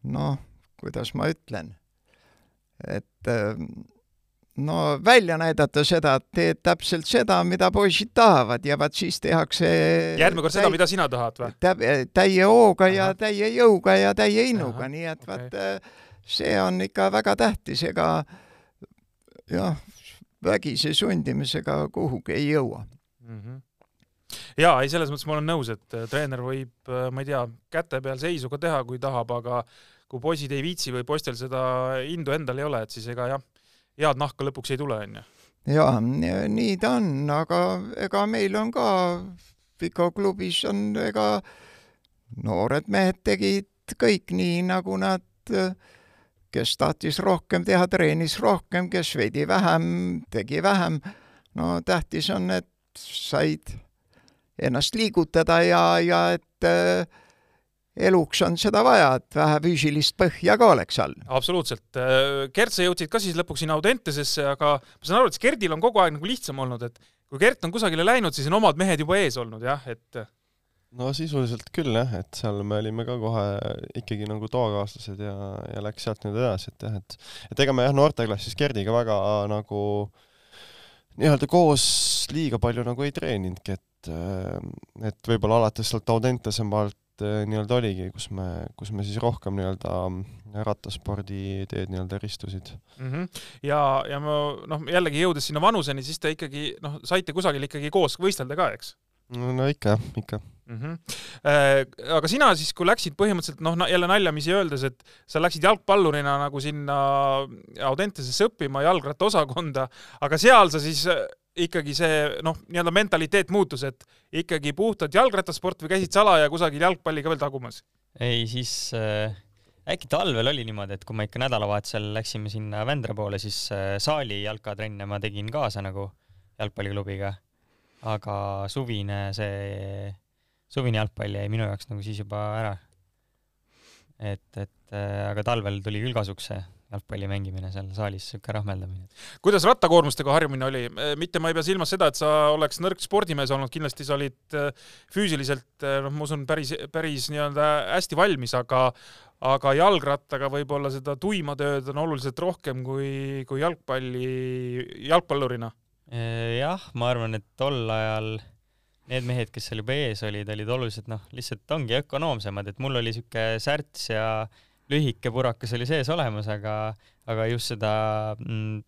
noh, kuidas ma ütlen, et ähm, no välja näidata seda, et teed täpselt seda, mida poisid tahavad ja vaat siis tehakse järgmine kord seda, mida sina tahad või? täie hooga Aha. ja täie jõuga ja täie innuga, nii et okay. vaat äh, see on ikka väga tähtis, ega jah, vägise sundimisega kuhugi ei jõua mm. -hmm jaa, ei selles mõttes ma olen nõus, et äh, treener võib, äh, ma ei tea, käte peal seisu ka teha, kui tahab, aga kui poisid ei viitsi või poistel seda indu endal ei ole, et siis ega jah, head nahka lõpuks ei tule, onju. jaa, nii ta on, aga ega meil on ka Piko klubis on, ega noored mehed tegid kõik nii, nagu nad, kes tahtis rohkem teha, treenis rohkem, kes veidi vähem, tegi vähem. no tähtis on, et said ennast liigutada ja, ja et äh, eluks on seda vaja, et vähe füüsilist põhja ka oleks all. absoluutselt. Gert, sa jõudsid ka siis lõpuks sinna Audentesesse, aga ma saan aru, et Gerdil on kogu aeg nagu lihtsam olnud, et kui Gert on kusagile läinud, siis on omad mehed juba ees olnud jah, et no sisuliselt küll jah, et seal me olime ka kohe ikkagi nagu toakaaslased ja, ja läks sealt nüüd edasi, et jah, et et ega me jah, noorteklassis Gerdiga väga nagu nii-öelda koos liiga palju nagu ei treeninudki, et et võib-olla alates sealt Audentese maalt Äh, nii-öelda oligi, kus me, kus me siis rohkem nii-öelda rattaspordi teed nii-öelda ristusid mm. -hmm. ja, ja ma noh, jällegi jõudes sinna vanuseni, siis te ikkagi noh, saite kusagil ikkagi koos võistelda ka, eks? no ikka ikka mm. -hmm. Aga sina siis, kui läksid põhimõtteliselt noh, jälle naljamisi öeldes, et sa läksid jalgpallurina nagu sinna Audentesesse õppima jalgrattaosakonda, aga seal sa siis ikkagi see noh, nii-öelda mentaliteet muutus, et ikkagi puhtalt jalgrattasport või käisid salaja kusagil jalgpalli ka veel tagumas? ei, siis äh, äkki talvel oli niimoodi, et kui me ikka nädalavahetusel läksime sinna Vändra poole, siis äh, saali jalkatrenne ma tegin kaasa nagu jalgpalliklubiga. aga suvine see, suvine jalgpall jäi minu jaoks nagu siis juba ära. et, et äh, aga talvel tuli küll kasuks see jalgpalli mängimine seal saalis, niisugune rahmeldamine. kuidas rattakoormustega harjumine oli? mitte ma ei pea silmas seda, et sa oleks nõrk spordimees olnud, kindlasti sa olid äh, füüsiliselt äh, noh, ma usun, päris, päris nii-öelda hästi valmis, aga aga jalgrattaga võib-olla seda tuima tööd on oluliselt rohkem kui, kui jalgpalli, jalgpallurina. Äh, jah, ma arvan, et tol ajal need mehed, kes seal juba ees olid, olid oluliselt noh, lihtsalt ongi ökonoomsemad, et mul oli sihuke särts ja äh, lühike purakas oli sees olemas, aga, aga just seda mm,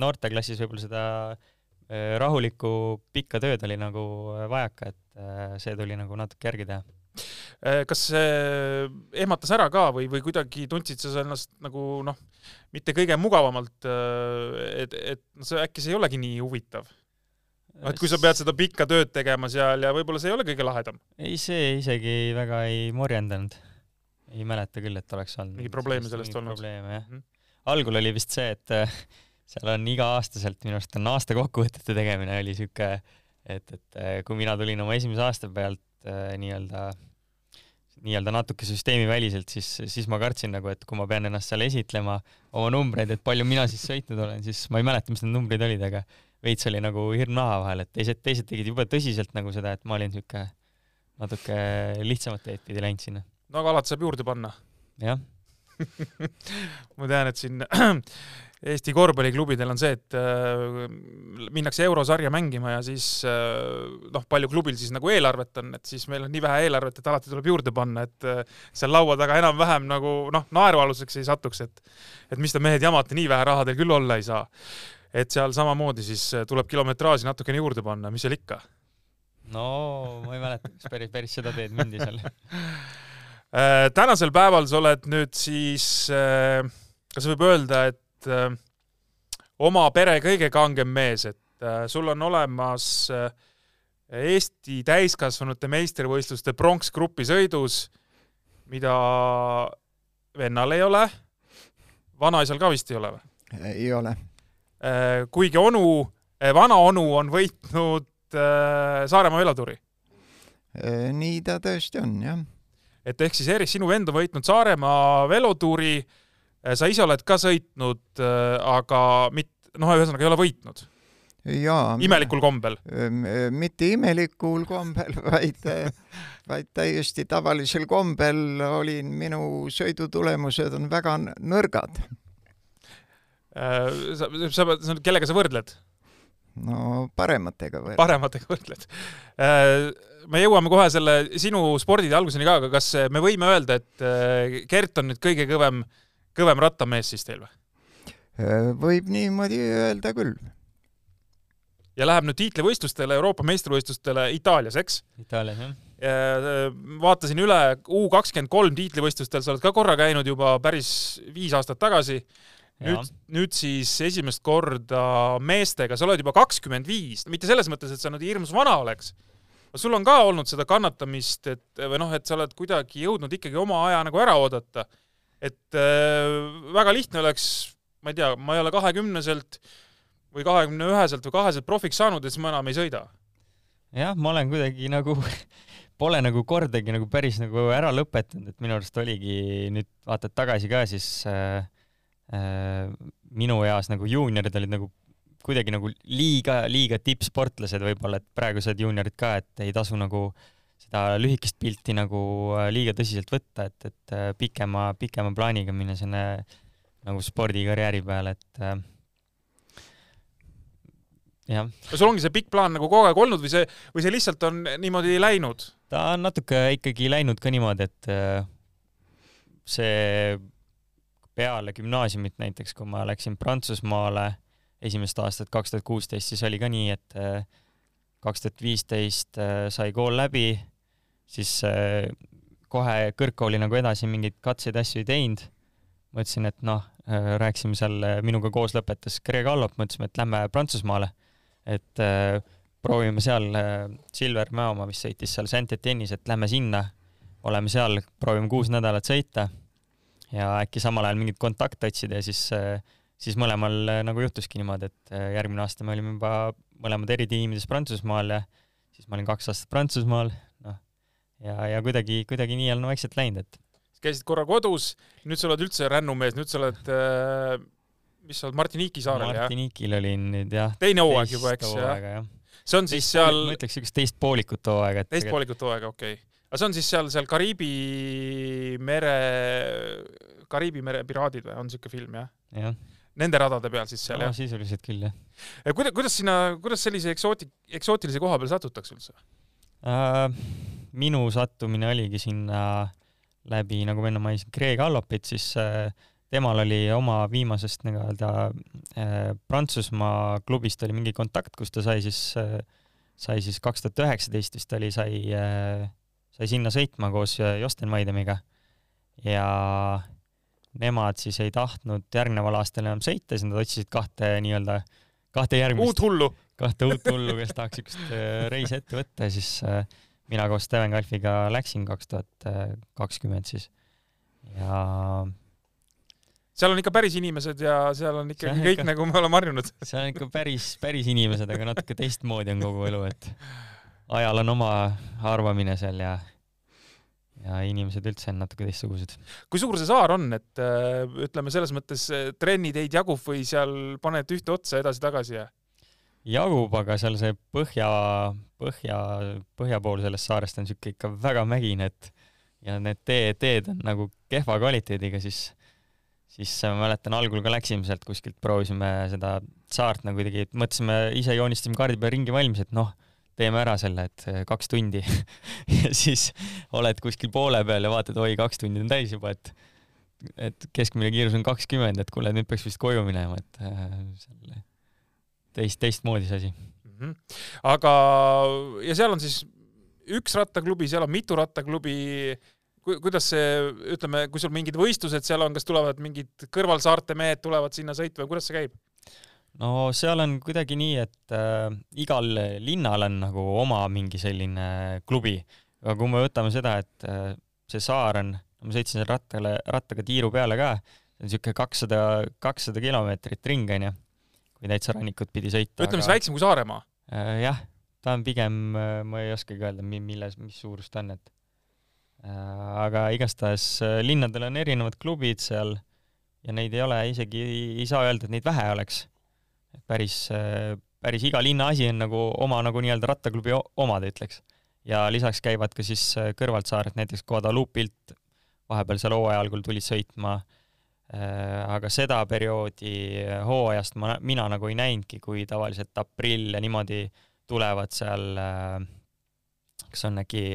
noorteklassis võib-olla seda äh, rahulikku pikka tööd oli nagu vajaka, et äh, see tuli nagu natuke järgi teha äh, kas see ehmatas ära ka või, või kuidagi tundsid sa ennast nagu noh, mitte kõige mugavamalt, et, et noh, see äkki see ei olegi nii huvitav? noh, et kui sa pead seda pikka tööd tegema seal ja võib-olla see ei ole kõige lahedam? ei, see isegi väga ei morjendanud ei mäleta küll, et oleks olnud mingi probleeme sellest olnud? probleeme jah mm. -hmm. algul oli vist see, et äh, seal on iga-aastaselt, minu arust on aasta kokkuvõtete tegemine oli siuke, et, et äh, kui mina tulin oma esimese aasta pealt äh, nii-öelda nii-öelda natuke süsteemiväliselt, siis, siis ma kartsin nagu, et kui ma pean ennast seal esitlema, oma numbreid, et palju mina siis sõitnud olen, siis ma ei mäleta, mis need numbrid olid, aga veits oli nagu hirm naha vahel, et teised, teised tegid jube tõsiselt nagu seda, et ma olin siuke natuke lihtsamat teed pidi läinud sinna no aga alati saab juurde panna. jah ma tean, et siin Eesti korvpalliklubidel on see, et äh, minnakse eurosarja mängima ja siis äh, noh, palju klubil siis nagu eelarvet on, et siis meil on nii vähe eelarvet, et alati tuleb juurde panna, et äh, seal laua taga enam-vähem nagu noh, naerualuseks ei satuks, et et mis te mehed jamate, nii vähe raha teil küll olla ei saa. et seal samamoodi siis tuleb kilometraaži natukene juurde panna, mis seal ikka. no ma ei mäleta, kas päris, päris seda teed mindi seal Äh, tänasel päeval sa oled nüüd siis, äh, kas võib öelda, et äh, oma pere kõige kangem mees, et sul on olemas Eesti täiskasvanute meistrivõistluste pronksgrupi sõidus, mida vennal ei ole, vanaisal ka vist ei ole või? ei ole. kuigi onu, vanaonu on võitnud Saaremaa velotuuri. nii ta tõesti on, jah et ehk siis Erik, sinu vend on võitnud Saaremaa velotuuri, äh, sa ise oled ka sõitnud, äh, aga mit-, noh, ühesõnaga ei ole võitnud. jaa. imelikul kombel? mitte imelikul kombel, vaid, vaid täiesti tavalisel kombel olin, minu sõidutulemused on väga nõrgad. Äh, sa, sa, sa, kellega sa võrdled? No parematega võrdled. parematega võrdled me jõuame kohe selle sinu spordide alguseni ka, aga kas me võime öelda, et äh, Gert on nüüd kõige kõvem, kõvem rattamees siis teil või? Äh, võib niimoodi öelda küll. ja läheb nüüd tiitlivõistlustele, Euroopa meistrivõistlustele Itaalias, eks? Itaalias, jah. vaatasin üle U kakskümmend kolm tiitlivõistlustel, sa oled ka korra käinud juba päris viis aastat tagasi. Nüüd, nüüd siis esimest korda meestega, sa oled juba kakskümmend viis, mitte selles mõttes, et sa nüüd hirmus vana oleks. sul on ka olnud seda kannatamist, et või noh, et sa oled kuidagi jõudnud ikkagi oma aja nagu ära oodata. et äh, väga lihtne oleks, ma ei tea, ma ei ole kahekümneselt või kahekümne üheselt või kaheselt profiks saanud ja siis ma enam ei sõida. jah, ma olen kuidagi nagu pole nagu kordagi nagu päris nagu ära lõpetanud, et minu arust oligi nüüd vaatad tagasi ka, siis äh, minu eas nagu juuniorid olid nagu kuidagi nagu liiga, liiga tippsportlased võib-olla, et praegused juuniorid ka, et ei tasu nagu seda lühikest pilti nagu äh, liiga tõsiselt võtta, et, et äh, pikema, pikema plaaniga minna sinna nagu spordikarjääri peale, et äh, jah. sul ongi see pikk plaan nagu kogu aeg olnud või see, või see lihtsalt on niimoodi läinud? ta on natuke ikkagi läinud ka niimoodi, et äh, see peale gümnaasiumit näiteks, kui ma läksin Prantsusmaale esimest aastat, kaks tuhat kuusteist, siis oli ka nii, et äh, kaks tuhat viisteist äh, sai kool läbi, siis kohe kõrgkooli nagu edasi mingeid katseid, asju ei teinud. mõtlesin, et noh, rääkisime seal, minuga koos lõpetas Greg Allop, mõtlesime, et lähme Prantsusmaale, et äh, proovime seal, äh, Silver Mäomaa vist sõitis seal Saint-Etienne'is, et lähme sinna, oleme seal, proovime kuus nädalat sõita ja äkki samal ajal mingit kontakte otsida ja siis, äh, siis mõlemal äh, nagu juhtuski niimoodi, et järgmine aasta me olime juba mõlemad eritiimides Prantsusmaal ja siis ma olin kaks aastat Prantsusmaal, noh, ja, ja kuidagi, kuidagi nii on vaikselt läinud, et käisid korra kodus, nüüd sa oled üldse rännumees, nüüd sa oled äh, mis sa oled, Martiniiki saarel, jah? Martiniikil olin nüüd jah. teine hooaeg juba, eks, jah ja.? see on siis teist seal ma ütleks niisugust teist poolikut hooaega. teist poolikut hooaega, okei okay.. Aga see on siis seal, seal Kariibi mere, Kariibi mere piraadid või, on niisugune film, jah? jah. Nende radade peal siis seal no,, jah? sisuliselt küll, jah. kuidas, kuidas sinna, kuidas sellise eksooti-, eksootilise koha peale satutakse üldse uh,? minu sattumine oligi sinna läbi, nagu ma enne mainisin, Greg Allopit, siis uh, temal oli oma viimasest nii-öelda äh, Prantsusmaa klubist oli mingi kontakt, kus ta sai siis äh,, sai siis kaks tuhat üheksateist vist oli, sai äh,, sai sinna sõitma koos äh, Josten Maidemiga. ja nemad siis ei tahtnud järgneval aastal enam sõita, siis nad otsisid kahte nii-öelda, kahte järgmist uut hullu kahte uut hullu, kes tahaks niisugust äh, reisi ette võtta ja siis äh, mina koos Steven Kalfiga läksin kaks tuhat kakskümmend siis ja seal on ikka päris inimesed ja seal on ikkagi kõik ikka, nagu me oleme harjunud. seal on ikka päris, päris inimesed, aga natuke teistmoodi on kogu elu, et ajal on oma arvamine seal ja ja inimesed üldse on natuke teistsugused. kui suur see saar on, et äh, ütleme selles mõttes trenniteid jagub või seal paned ühte otsa edasi-tagasi ja? jagub, aga seal see põhja, põhja, põhja pool sellest saarest on siuke ikka väga mägine, et ja need tee, teed on nagu kehva kvaliteediga, siis siis ma mäletan, algul ka läksime sealt kuskilt, proovisime seda saart nagu kuidagi, mõtlesime, ise joonistasime kaardi peal ringi valmis, et noh, teeme ära selle, et eh, kaks tundi ja siis oled kuskil poole peal ja vaatad, oi, kaks tundi on täis juba, et et keskmine kiirus on kakskümmend, et kuule, nüüd peaks vist koju minema, et äh, selle teist, teistmoodi see asi mm. -hmm. aga, ja seal on siis üks rattaklubi, seal on mitu rattaklubi kuidas see, ütleme, kui sul mingid võistlused seal on, kas tulevad mingid kõrvalsaarte mehed tulevad sinna sõitma, kuidas see käib? No seal on kuidagi nii, et äh, igal linnal on nagu oma mingi selline klubi, aga kui me võtame seda, et äh, see saar on, ma sõitsin seal rattale, rattaga tiiru peale ka, see on niisugune kakssada, kakssada kilomeetrit ring onju, kui täitsa rannikut pidi sõita. ütleme aga... väiksem kui Saaremaa äh,? jah, ta on pigem, äh, ma ei oskagi öelda, milles, mis suurus ta on, et Äh, aga igastahes äh, linnadel on erinevad klubid seal ja neid ei ole isegi, ei saa öelda, et neid vähe oleks. Päris, äh, päris iga linna asi on nagu oma nagu nii-öelda rattaklubi omad, ütleks. ja lisaks käivad ka siis kõrvalt saared, näiteks Guadalupilt vahepeal seal hooaja algul tulid sõitma, aga seda perioodi hooajast ma, mina nagu ei näinudki, kui tavaliselt aprill ja niimoodi tulevad seal, kas on äkki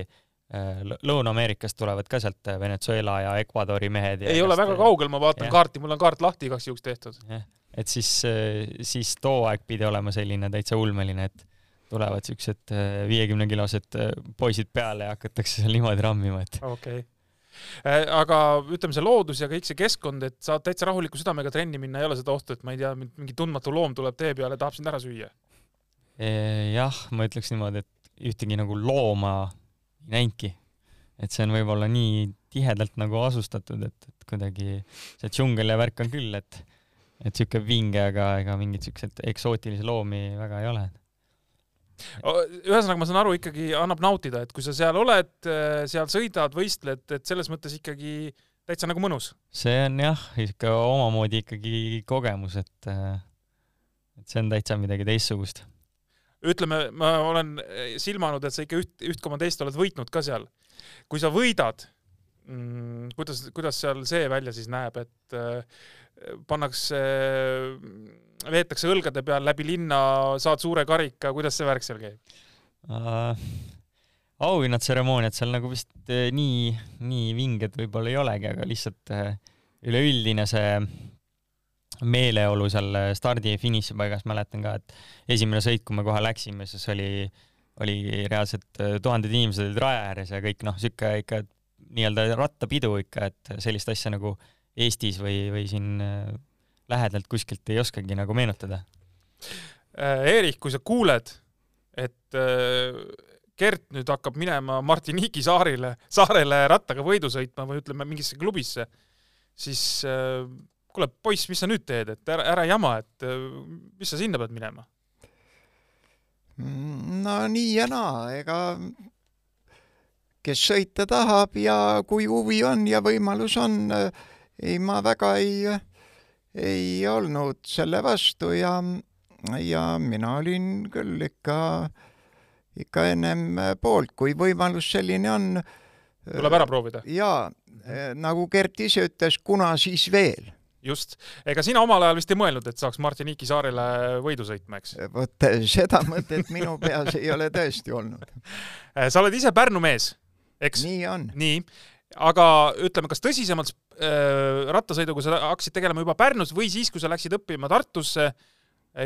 Äh, Lõuna-Ameerikast tulevad ka sealt äh, Venezuela ja Ecuadori mehed. ei ole väga kaugel, ma vaatan ja. kaarti, mul on kaart lahti igaks juhuks tehtud. Et siis, äh, siis too aeg pidi olema selline täitsa ulmeline, et tulevad siuksed viiekümnekilosed poisid peale ja hakatakse seal niimoodi rammima, et. okei okay aga ütleme, see loodus ja kõik see keskkond, et saad täitsa rahuliku südamega trenni minna, ei ole seda ohtu, et ma ei tea, mingi tundmatu loom tuleb tee peale, tahab sind ära süüa? jah, ma ütleks niimoodi, et ühtegi nagu looma ei näinudki. et see on võib-olla nii tihedalt nagu asustatud, et, et kuidagi see džungel ja värk on küll, et et sihuke vinge, aga ega mingeid siukseid eksootilisi loomi väga ei ole ühesõnaga, ma saan aru, ikkagi annab nautida, et kui sa seal oled, äh, seal sõidad, võistled, et selles mõttes ikkagi täitsa nagu mõnus. see on jah, ikka omamoodi ikkagi kogemus, et, äh, et see on täitsa midagi teistsugust. ütleme, ma olen silmanud, et sa ikka üht, üht koma teist oled võitnud ka seal. kui sa võidad mm,, kuidas, kuidas seal see välja siis näeb, et äh, pannakse veetakse õlgade peal läbi linna, saad suure karika, kuidas see värk seal käib uh,? auhinnatseremooniad seal nagu vist uh, nii, nii vinged võib-olla ei olegi, aga lihtsalt uh, üleüldine see meeleolu seal stardi ja finišipaigas, mäletan ka, et esimene sõit, kui me kohe läksime, siis oli, oli reaalselt tuhanded inimesed olid raja ääres ja kõik noh, sihuke ikka nii-öelda rattapidu ikka, et sellist asja nagu Eestis või, või siin lähedalt kuskilt ei oskagi nagu meenutada. Äh, Eerik, kui sa kuuled, et äh, Gert nüüd hakkab minema Martiniiki saarile, saarele rattaga võidu sõitma või ütleme, mingisse klubisse, siis äh, kuule, poiss, mis sa nüüd teed, et ära, ära jama, et mis sa sinna pead minema? Mm, no nii ja naa, ega kes sõita tahab ja kui huvi on ja võimalus on, ei, ma väga ei ei olnud selle vastu ja, ja mina olin küll ikka, ikka ennem poolt, kui võimalus selline on. tuleb ära proovida? jaa, nagu Gert ise ütles, kuna siis veel just, ega sina omal ajal vist ei mõelnud, et saaks Martiniiki saarele võidu sõitma, eks? vot seda mõtet minu peas ei ole tõesti olnud. sa oled ise Pärnu mees, eks? nii on. nii, aga ütleme, kas tõsisemalt äh, rattasõiduga sa hakkasid tegelema juba Pärnus või siis, kui sa läksid õppima Tartusse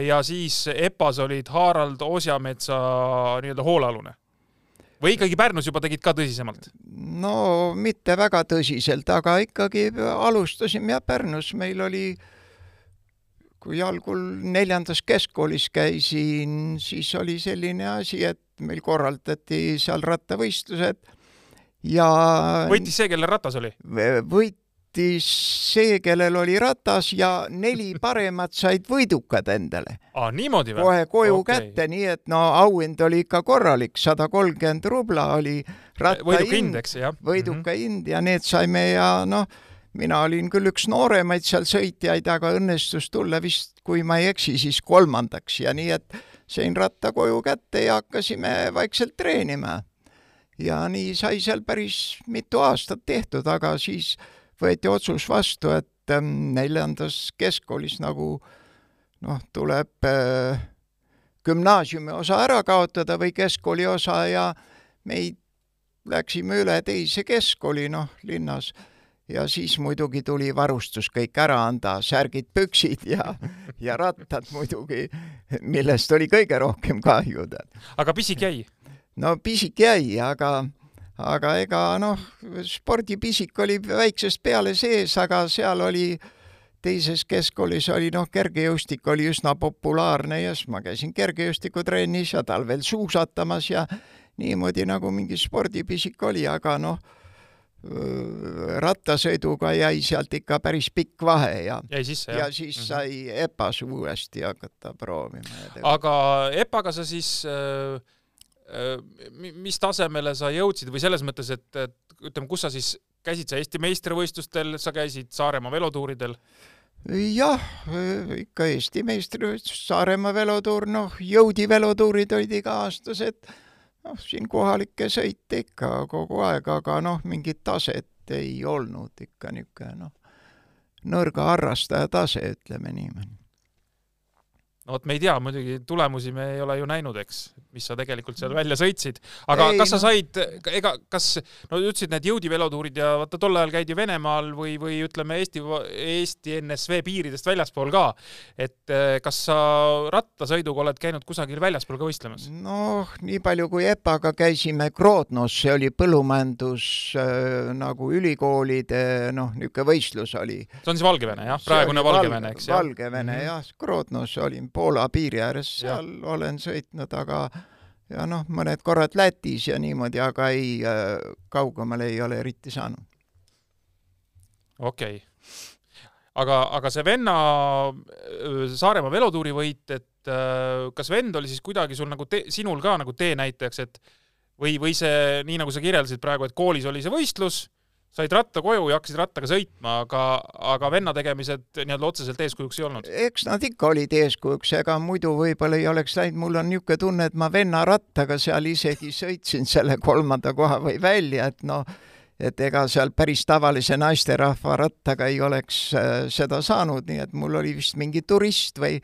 ja siis EPA-s olid Harald Osjametsa nii-öelda hoolealune? või ikkagi Pärnus juba tegid ka tõsisemalt? no mitte väga tõsiselt, aga ikkagi alustasime jah Pärnus, meil oli kui algul neljandas keskkoolis käisin, siis oli selline asi, et meil korraldati seal rattavõistlused ja võitis see, kellel ratas oli? võitis see, kellel oli ratas ja neli paremat said võidukad endale. aa, niimoodi või? kohe koju okay. kätte, nii et no auhind oli ikka korralik, sada kolmkümmend rubla oli ratta võiduka hind, võiduka mm -hmm. hind ja need saime ja noh, mina olin küll üks nooremaid seal sõitjaid, aga õnnestus tulla vist, kui ma ei eksi, siis kolmandaks ja nii et sain ratta koju kätte ja hakkasime vaikselt treenima ja nii sai seal päris mitu aastat tehtud, aga siis võeti otsus vastu, et ähm, neljandas keskkoolis nagu noh, tuleb äh, gümnaasiumi osa ära kaotada või keskkooli osa ja meid läksime üle teise keskkooli, noh, linnas ja siis muidugi tuli varustus kõik ära anda, särgid, püksid ja, ja rattad muidugi, millest oli kõige rohkem kahju. aga pisik jäi? No pisik jäi, aga, aga ega noh, spordipisik oli väiksest peale sees, aga seal oli teises keskkoolis oli noh, kergejõustik oli üsna populaarne ja siis ma käisin kergejõustikutrennis ja talvel suusatamas ja niimoodi nagu mingi spordipisik oli, aga noh, rattasõiduga jäi sealt ikka päris pikk vahe ja, sisse, ja siis mhm. sai EPA-s uuesti hakata proovima. aga EPA-ga sa siis Äh, mis tasemele sa jõudsid või selles mõttes, et, et ütleme, kus sa siis käisid sa Eesti meistrivõistlustel, sa käisid Saaremaa velotuuridel? jah, ikka Eesti meistrivõistlus, Saaremaa velotuur, noh, jõudi velotuurid olid iga-aastased, noh, siin kohalikke sõite ikka kogu aeg, aga noh, mingit taset ei olnud ikka niisugune noh, nõrga harrastaja tase, ütleme niimoodi no vot, me ei tea muidugi, tulemusi me ei ole ju näinud, eks, mis sa tegelikult seal välja sõitsid. aga ei, kas sa said, ega, kas, no ütlesid need jõudivelotuurid ja vaata, tol ajal käidi Venemaal või, või ütleme, Eesti, Eesti NSV piiridest väljaspool ka. et eh, kas sa rattasõiduga oled käinud kusagil väljaspool ka võistlemas? noh, nii palju kui EPA-ga käisime Grodnos, see oli põllumajandus äh, nagu ülikoolide noh, niisugune võistlus oli. see on siis Valgevene jah, praegune Valgevene, eks? Valgevene mhm. jah, Grodnos olin Poola piiri ääres, seal ja. olen sõitnud, aga ja noh, mõned korrad Lätis ja niimoodi, aga ei, äh, kaugemale ei ole eriti saanud. okei okay. aga, aga see venna äh, Saaremaa velotuuri võit, et äh, kas vend oli siis kuidagi sul nagu te, sinul ka nagu teenäitajaks, et või, või see, nii nagu sa kirjeldasid praegu, et koolis oli see võistlus said ratta koju ja hakkasid rattaga sõitma, aga, aga venna tegemised nii-öelda otseselt eeskujuks ei olnud? eks nad ikka olid eeskujuks, ega muidu võib-olla ei oleks läinud, mul on niisugune tunne, et ma venna rattaga seal isegi sõitsin selle kolmanda koha või välja, et noh, et ega seal päris tavalise naisterahva rattaga ei oleks äh, seda saanud, nii et mul oli vist mingi turist või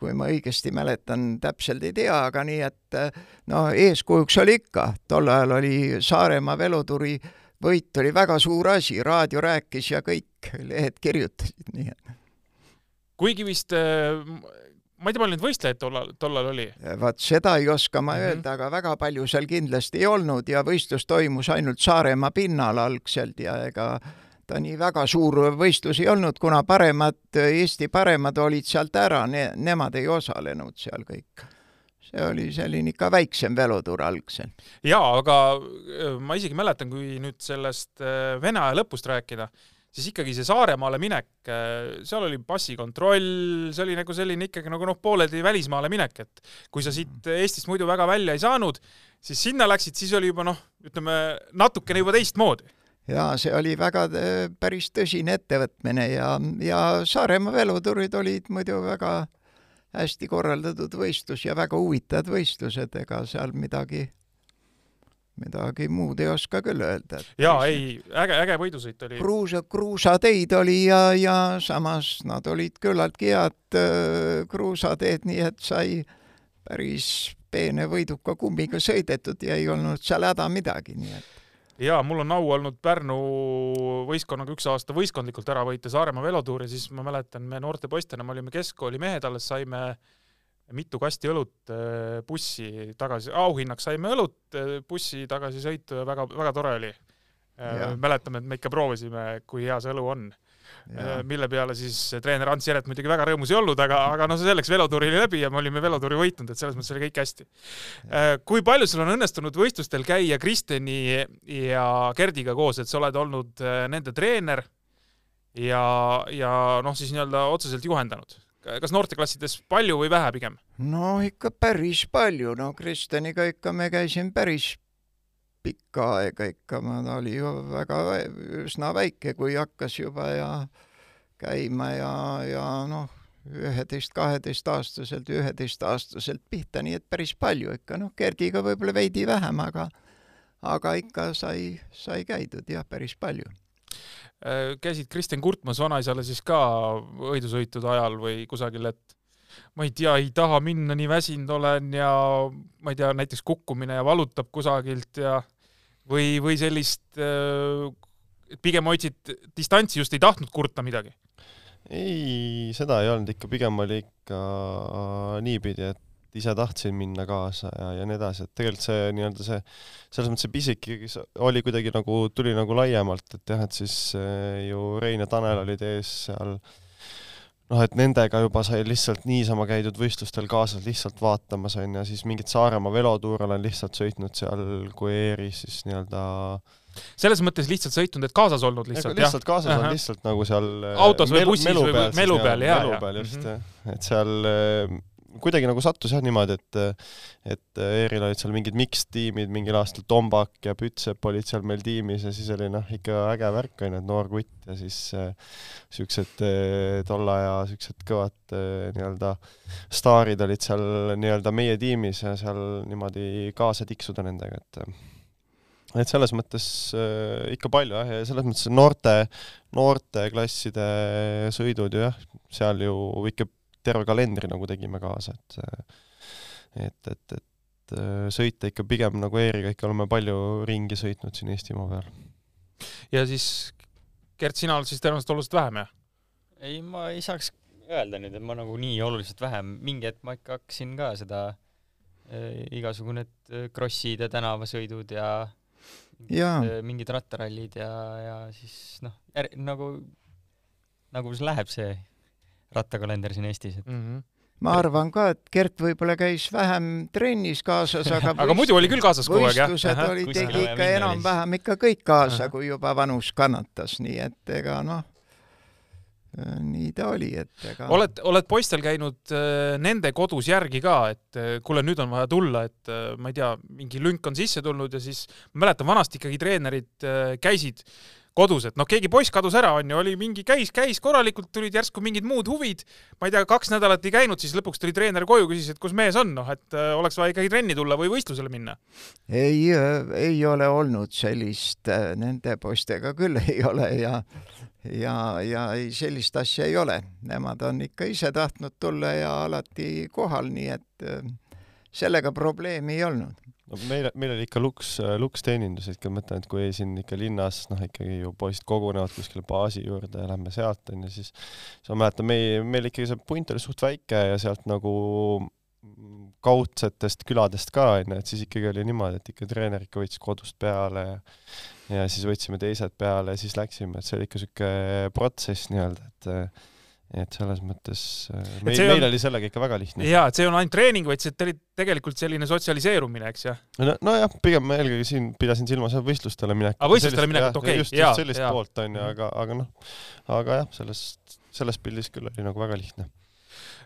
kui ma õigesti mäletan, täpselt ei tea, aga nii et äh, no eeskujuks oli ikka, tol ajal oli Saaremaa veloturi äh, võit oli väga suur asi, raadio rääkis ja kõik lehed kirjutasid, nii et. kuigi vist ma ei tea, palju neid võistlejaid tollal, tollal oli? vaat seda ei oska ma mm -hmm. öelda, aga väga palju seal kindlasti ei olnud ja võistlus toimus ainult Saaremaa pinnal algselt ja ega ta nii väga suur võistlus ei olnud, kuna paremad, Eesti paremad olid sealt ära ne,, nemad ei osalenud seal kõik see oli selline ikka väiksem velotuur algselt. jaa, aga ma isegi mäletan, kui nüüd sellest Vene aja lõpust rääkida, siis ikkagi see Saaremaale minek, seal oli passikontroll, see oli nagu selline ikkagi nagu noh, pooleldi välismaale minek, et kui sa siit Eestist muidu väga välja ei saanud, siis sinna läksid, siis oli juba noh, ütleme natukene juba teistmoodi ja see oli väga päris tõsine ettevõtmine ja, ja Saaremaa velotuurid olid muidu väga hästi korraldatud võistlus ja väga huvitavad võistlused, ega seal midagi, midagi muud ei oska küll öelda. jaa, ei, äge, äge võidusõit oli. kruusa, kruusateid oli ja, ja samas nad olid küllaltki head äh, kruusateed, nii et sai päris peene võiduka kummiga sõidetud ja ei olnud seal häda midagi, nii et jaa, mul on au olnud Pärnu võistkonnaga üks aasta võistkondlikult ära võita Saaremaa velotuuri, siis ma mäletan, me noorte poistena, me olime keskkooli mehed, alles saime mitu kasti õlut äh, bussi tagasi, auhinnaks saime õlut äh, bussi tagasisõitu ja väga, väga tore oli. Äh, mäletame, et me ikka proovisime, kui hea see õlu on mille peale siis treener Ants Jeret muidugi väga rõõmus ei olnud, aga, aga noh, selleks velotuuri oli läbi ja me olime velotuuri võitnud, et selles mõttes oli kõik hästi. Äh, kui palju sul on õnnestunud võistlustel käia Kristeni ja Gerdiga koos, et sa oled olnud äh, nende treener ja, ja noh, siis nii-öelda otseselt juhendanud? kas noorteklassides palju või vähe pigem? no ikka päris palju, no Kristeniga ikka me käisime päris pikka aega ikka, ta oli ju väga üsna väike, kui hakkas juba ja käima ja, ja noh, üheteist-kaheteistaastaselt, üheteistaastaselt pihta, nii et päris palju ikka, noh, Gerdiga võib-olla veidi vähem, aga aga ikka sai, sai käidud jah, päris palju. Äh, käisid Kristjan Kurtmas vanaisale siis ka võidusõitude ajal või kusagil, et ma ei tea, ei taha minna, nii väsinud olen ja ma ei tea, näiteks kukkumine ja valutab kusagilt ja või, või sellist, äh, pigem hoidsid distantsi, just ei tahtnud kurta midagi? ei, seda ei olnud ikka, pigem oli ikka niipidi, et ise tahtsin minna kaasa ja, ja nii edasi, et tegelikult see nii-öelda see, selles mõttes see pisik oli kuidagi nagu, tuli nagu laiemalt, et jah, et siis äh, ju Rein ja Tanel olid ees seal äh, noh, et nendega juba sai lihtsalt niisama käidud võistlustel kaasas lihtsalt vaatamas, on ju, siis mingit Saaremaa velotuure olen lihtsalt sõitnud seal Gueris siis nii-öelda selles mõttes lihtsalt sõitnud, et kaasas olnud lihtsalt, jah? lihtsalt kaasas on lihtsalt nagu seal autos või bussis melu või melu peal, jaa, jaa. melu peal just -hmm. jah. et seal kuidagi nagu sattus jah niimoodi, et et ERil olid seal mingid mixed-tiimid, mingil aastal Tombak ja Pütsep olid seal meil tiimis ja siis oli noh, ikka äge värk onju, et noor kutt ja siis äh, siuksed äh, tolle aja siuksed kõvad äh, nii-öelda staarid olid seal nii-öelda meie tiimis ja seal niimoodi kaasa tiksuda nendega, et et selles mõttes äh, ikka palju jah, ja selles mõttes noorte, noorteklasside sõidud ju jah, seal ju ikka terve kalendri nagu tegime kaasa, et et, et, et sõita ikka pigem nagu Eeriga ikka oleme palju ringi sõitnud siin Eestimaa peal. ja siis Gert, sina oled siis tõenäoliselt oluliselt vähem, jah? ei, ma ei saaks öelda nüüd, et ma nagu nii oluliselt vähem, mingi hetk ma ikka hakkasin ka seda äh, igasugu need krossid ja tänavasõidud ja Jaa. mingid rattarallid ja, ja siis noh, nagu, nagu läheb see rattakalender siin Eestis, et mm. -hmm ma arvan ka, et Gert võib-olla käis vähem trennis kaasas, aga aga muidu oli küll kaasas kogu aeg, jah? võistlused oli, tegi ikka enam-vähem ikka kõik kaasa, kui juba vanus kannatas, nii et ega noh, nii ta oli, et ega oled, oled poistel käinud äh, nende kodus järgi ka, et äh, kuule, nüüd on vaja tulla, et äh, ma ei tea, mingi lünk on sisse tulnud ja siis ma mäletan, vanasti ikkagi treenerid käisid äh, kodus, et noh, keegi poiss kadus ära, onju, oli mingi, käis, käis korralikult, tulid järsku mingid muud huvid, ma ei tea, kaks nädalat ei käinud, siis lõpuks tuli treener koju, küsis, et kus mees on, noh, et äh, oleks vaja ikkagi trenni tulla või võistlusele minna. ei, äh, ei ole olnud sellist äh,, nende poistega küll ei ole ja ja, ja ei, sellist asja ei ole. Nemad on ikka ise tahtnud tulla ja alati kohal, nii et sellega probleemi ei olnud no meil, meil oli ikka luks, luksteenindus, ikka ma mõtlen, et kui siin ikka linnas noh, ikkagi ju poisid kogunevad kuskile baasi juurde ja lähme sealt onju, siis siis ma mäletan, meie, meil ikkagi see punt oli suht väike ja sealt nagu kaudsetest küladest ka onju, et siis ikkagi oli niimoodi, et ikka treener ikka võttis kodust peale ja ja siis võtsime teised peale ja siis läksime, et see oli ikka siuke protsess nii-öelda, et et selles mõttes äh, meil, meil on... oli sellega ikka väga lihtne. jaa, et see ei olnud ainult treening, vaid see oli tegelikult selline sotsialiseerumine, eks ju? no nojah, pigem ma eelkõige siin pidasin silmas võistlustele minekut. aa, võistlustele minekut, okei, just, just sellist ja. poolt onju, aga, aga noh, aga jah, sellest, selles pildis küll oli nagu väga lihtne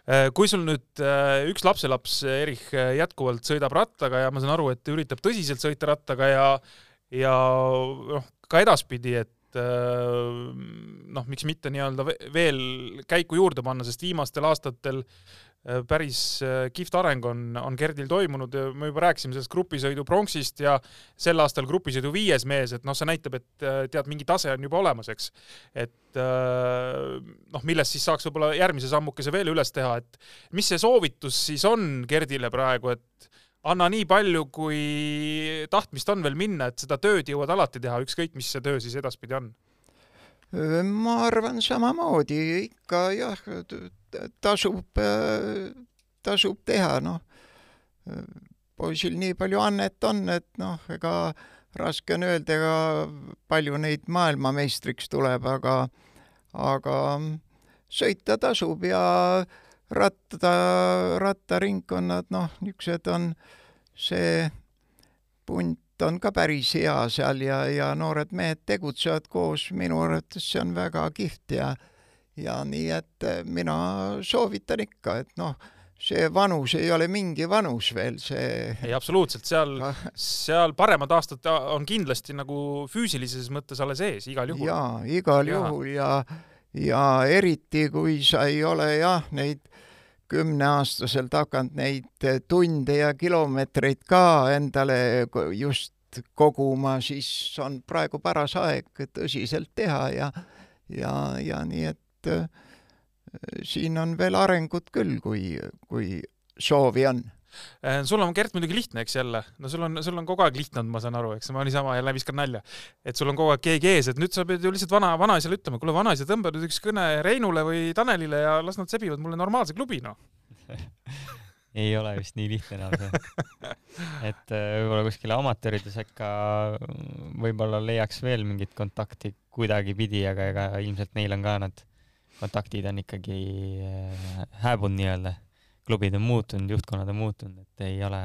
äh, kui sul nüüd äh, üks lapselaps, Erich, jätkuvalt sõidab rattaga ja ma saan aru, et üritab tõsiselt sõita rattaga ja ja noh, ka edaspidi, et et äh, noh, miks mitte nii-öelda veel käiku juurde panna, sest viimastel aastatel äh, päris äh, kihvt areng on, on Gerdil toimunud, me juba rääkisime sellest grupisõidu pronksist ja sel aastal grupisõidu viies mees, et noh, see näitab, et tead, mingi tase on juba olemas, eks. et noh, millest siis saaks võib-olla järgmise sammukese veel üles teha, et mis see soovitus siis on Gerdile praegu, et anna nii palju, kui tahtmist on veel minna, et seda tööd jõuad alati teha, ükskõik mis see töö siis edaspidi on? ma arvan samamoodi, ikka jah, tasub, tasub teha, noh. poisil nii palju annet on, et noh, ega raske on öelda, ega palju neid maailmameistriks tuleb, aga, aga sõita tasub ja äh, ratta, rattaringkonnad, noh, niisugused on, see punt on ka päris hea seal ja, ja noored mehed tegutsevad koos, minu arvates see on väga kihvt ja ja nii, et mina soovitan ikka, et noh, see vanus ei ole mingi vanus veel, see ei, absoluutselt, seal, seal paremad aastad on kindlasti nagu füüsilises mõttes alles ees, igal juhul. jaa, igal ja. juhul ja ja eriti, kui sa ei ole jah, neid kümneaastaselt hakanud neid tunde ja kilomeetreid ka endale just koguma, siis on praegu paras aeg tõsiselt teha ja, ja, ja nii et äh, siin on veel arengut küll, kui, kui soovi on sul on, Gert, muidugi lihtne, eks jälle, no sul on, sul on kogu aeg lihtne olnud, ma saan aru, eks, ma niisama jälle viskan nalja. et sul on kogu aeg keegi ees, et nüüd sa pead ju lihtsalt vana, vanaisale ütlema, kuule, vanaisa, tõmba nüüd üks kõne Reinule või Tanelile ja las nad sebivad mulle normaalse klubi, noh ei ole vist nii lihtne enam see. et äh, võib-olla kuskil amatöörides äkka võib-olla leiaks veel mingit kontakti kuidagipidi, aga ega ilmselt neil on ka nad kontaktid on ikkagi äh, hääbunud nii-öelda klubid on muutunud, juhtkonnad on muutunud, et ei ole,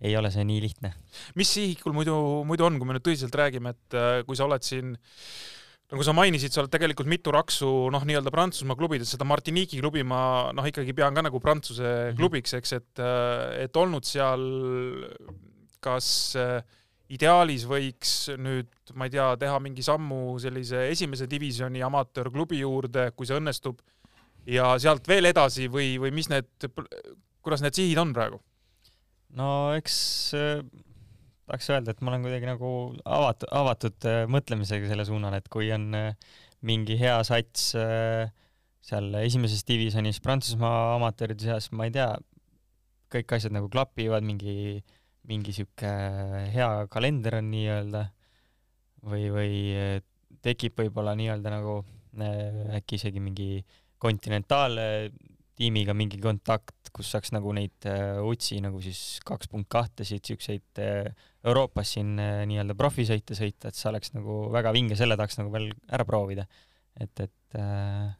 ei ole see nii lihtne. mis sihikul muidu, muidu on, kui me nüüd tõsiselt räägime, et äh, kui sa oled siin nagu sa mainisid, sa oled tegelikult mitu raksu noh, nii-öelda Prantsusmaa klubides, seda Martinique'i klubi ma noh, ikkagi pean ka nagu Prantsuse mm -hmm. klubiks, eks, et, äh, et olnud seal kas äh, ideaalis võiks nüüd, ma ei tea, teha mingi sammu sellise esimese divisjoni amatöörklubi juurde, kui see õnnestub ja sealt veel edasi või, või mis need, kuidas need sihid on praegu? no eks äh, tahaks öelda, et ma olen kuidagi nagu avatud, avatud äh, mõtlemisega selle suunal, et kui on äh, mingi hea sats äh, seal esimeses divisjonis Prantsusmaa amatööride seas, ma ei tea, kõik asjad nagu klapivad, mingi, mingi sihuke hea kalender on nii-öelda või, või tekib võib-olla nii-öelda nagu äh, äkki isegi mingi kontinentaaltiimiga mingi kontakt, kus saaks nagu neid äh, UTS-i nagu siis kaks punkt kahtesid, siukseid äh, Euroopas siin nii-öelda profisõite sõita, et see oleks nagu väga vinge, selle tahaks nagu veel ära proovida. et, et äh,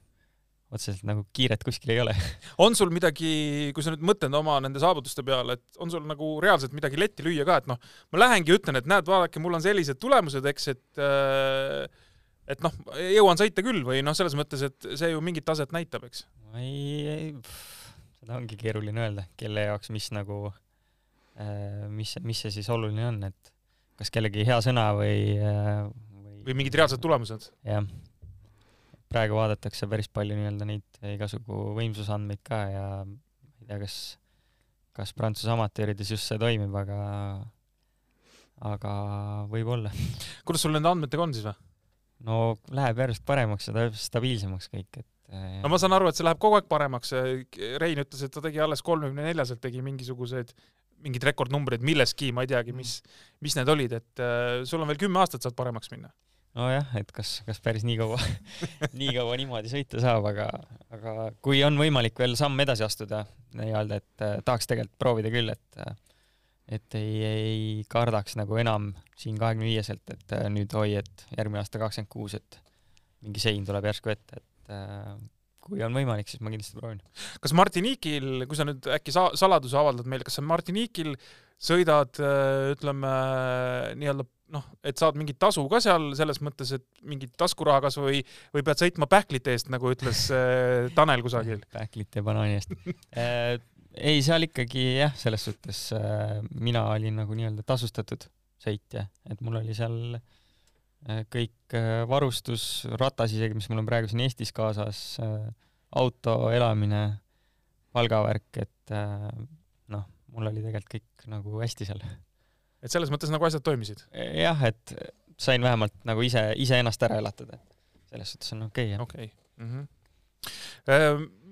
otseselt nagu kiiret kuskil ei ole. on sul midagi, kui sa nüüd mõtled oma nende saavutuste peale, et on sul nagu reaalselt midagi letti lüüa ka, et noh, ma lähengi ütlen, et näed, vaadake, mul on sellised tulemused, eks, et äh, et noh, jõuan sõita küll või noh, selles mõttes, et see ju mingit taset näitab, eks? ei, ei, seda ongi keeruline öelda, kelle jaoks, mis nagu, äh, mis, mis see siis oluline on, et kas kellegi hea sõna või, äh, või või mingid reaalsed tulemused? jah praegu vaadatakse päris palju nii-öelda neid igasugu võimsusandmeid ka ja ma ei tea, kas, kas Prantsuse amatöörides just see toimib, aga, aga võib-olla. kuidas sul nende andmetega on siis või? No läheb järjest paremaks ja stabiilsemaks kõik, et eh, no ma saan aru, et see läheb kogu aeg paremaks. Rein ütles, et ta tegi alles kolmekümne neljaselt, tegi mingisuguseid, mingeid rekordnumbreid milleski, ma ei teagi, mis, mis need olid, et uh, sul on veel kümme aastat saad paremaks minna nojah, et kas, kas päris nii kaua nii kaua niimoodi sõita saab, aga, aga kui on võimalik veel samm edasi astuda nii-öelda, et tahaks tegelikult proovida küll, et et ei, ei kardaks nagu enam siin kahekümne viieselt, et äh, nüüd oi, et järgmine aasta kakskümmend kuus, et mingi sein tuleb järsku ette, et äh, kui on võimalik, siis ma kindlasti proovin. kas Martiniikil, kui sa nüüd äkki sa saladuse avaldad meile, kas sa Martiniikil sõidad ütleme nii-öelda noh, et saad mingit tasu ka seal selles mõttes, et mingit taskuraha kas või, või pead sõitma pähklite eest, nagu ütles äh, Tanel kusagil? pähklite ja banaani eest äh, ei, seal ikkagi jah, selles suhtes äh, mina olin nagu nii-öelda tasustatud sõitja, et mul oli seal äh, kõik äh, varustus, ratas isegi, mis mul on praegu siin Eestis kaasas äh,, auto, elamine, palgavärk, et äh, noh, mul oli tegelikult kõik nagu hästi seal et selles mõttes nagu asjad toimisid? jah, et sain vähemalt nagu ise, iseennast ära elatada, selles suhtes on okei okay,, jah. okei okay. mm. -hmm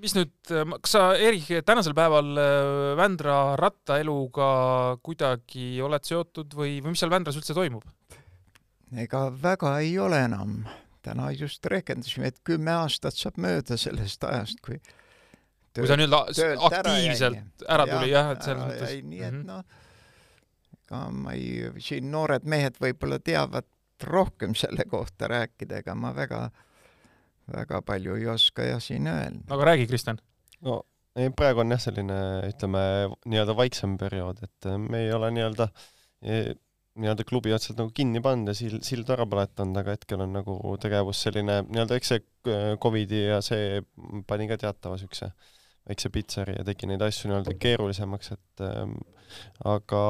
mis nüüd, kas sa, Erik, tänasel päeval äh, Vändra rattaeluga kuidagi oled seotud või, või mis seal Vändras üldse toimub? ega väga ei ole enam. täna just rehkendasime, et kümme aastat saab mööda sellest ajast, kui töölt, kui sa nii-öelda aktiivselt ära, ära tuli jah, et selles mõttes. nii et mm -hmm. noh ega ma ei, siin noored mehed võib-olla teavad rohkem selle kohta rääkida, ega ma väga, väga palju ei oska jah siin öelda. aga räägi, Kristjan. no ei, praegu on jah, selline ütleme nii-öelda vaiksem periood, et me ei ole nii-öelda nii-öelda klubi otseselt nagu kinni pannud ja sild, sild ära põletanud, aga hetkel on nagu tegevus selline nii-öelda, eks see äh, Covidi ja see pani ka teatava siukse väikse pitseri ja tegi neid asju nii-öelda keerulisemaks, et ähm, aga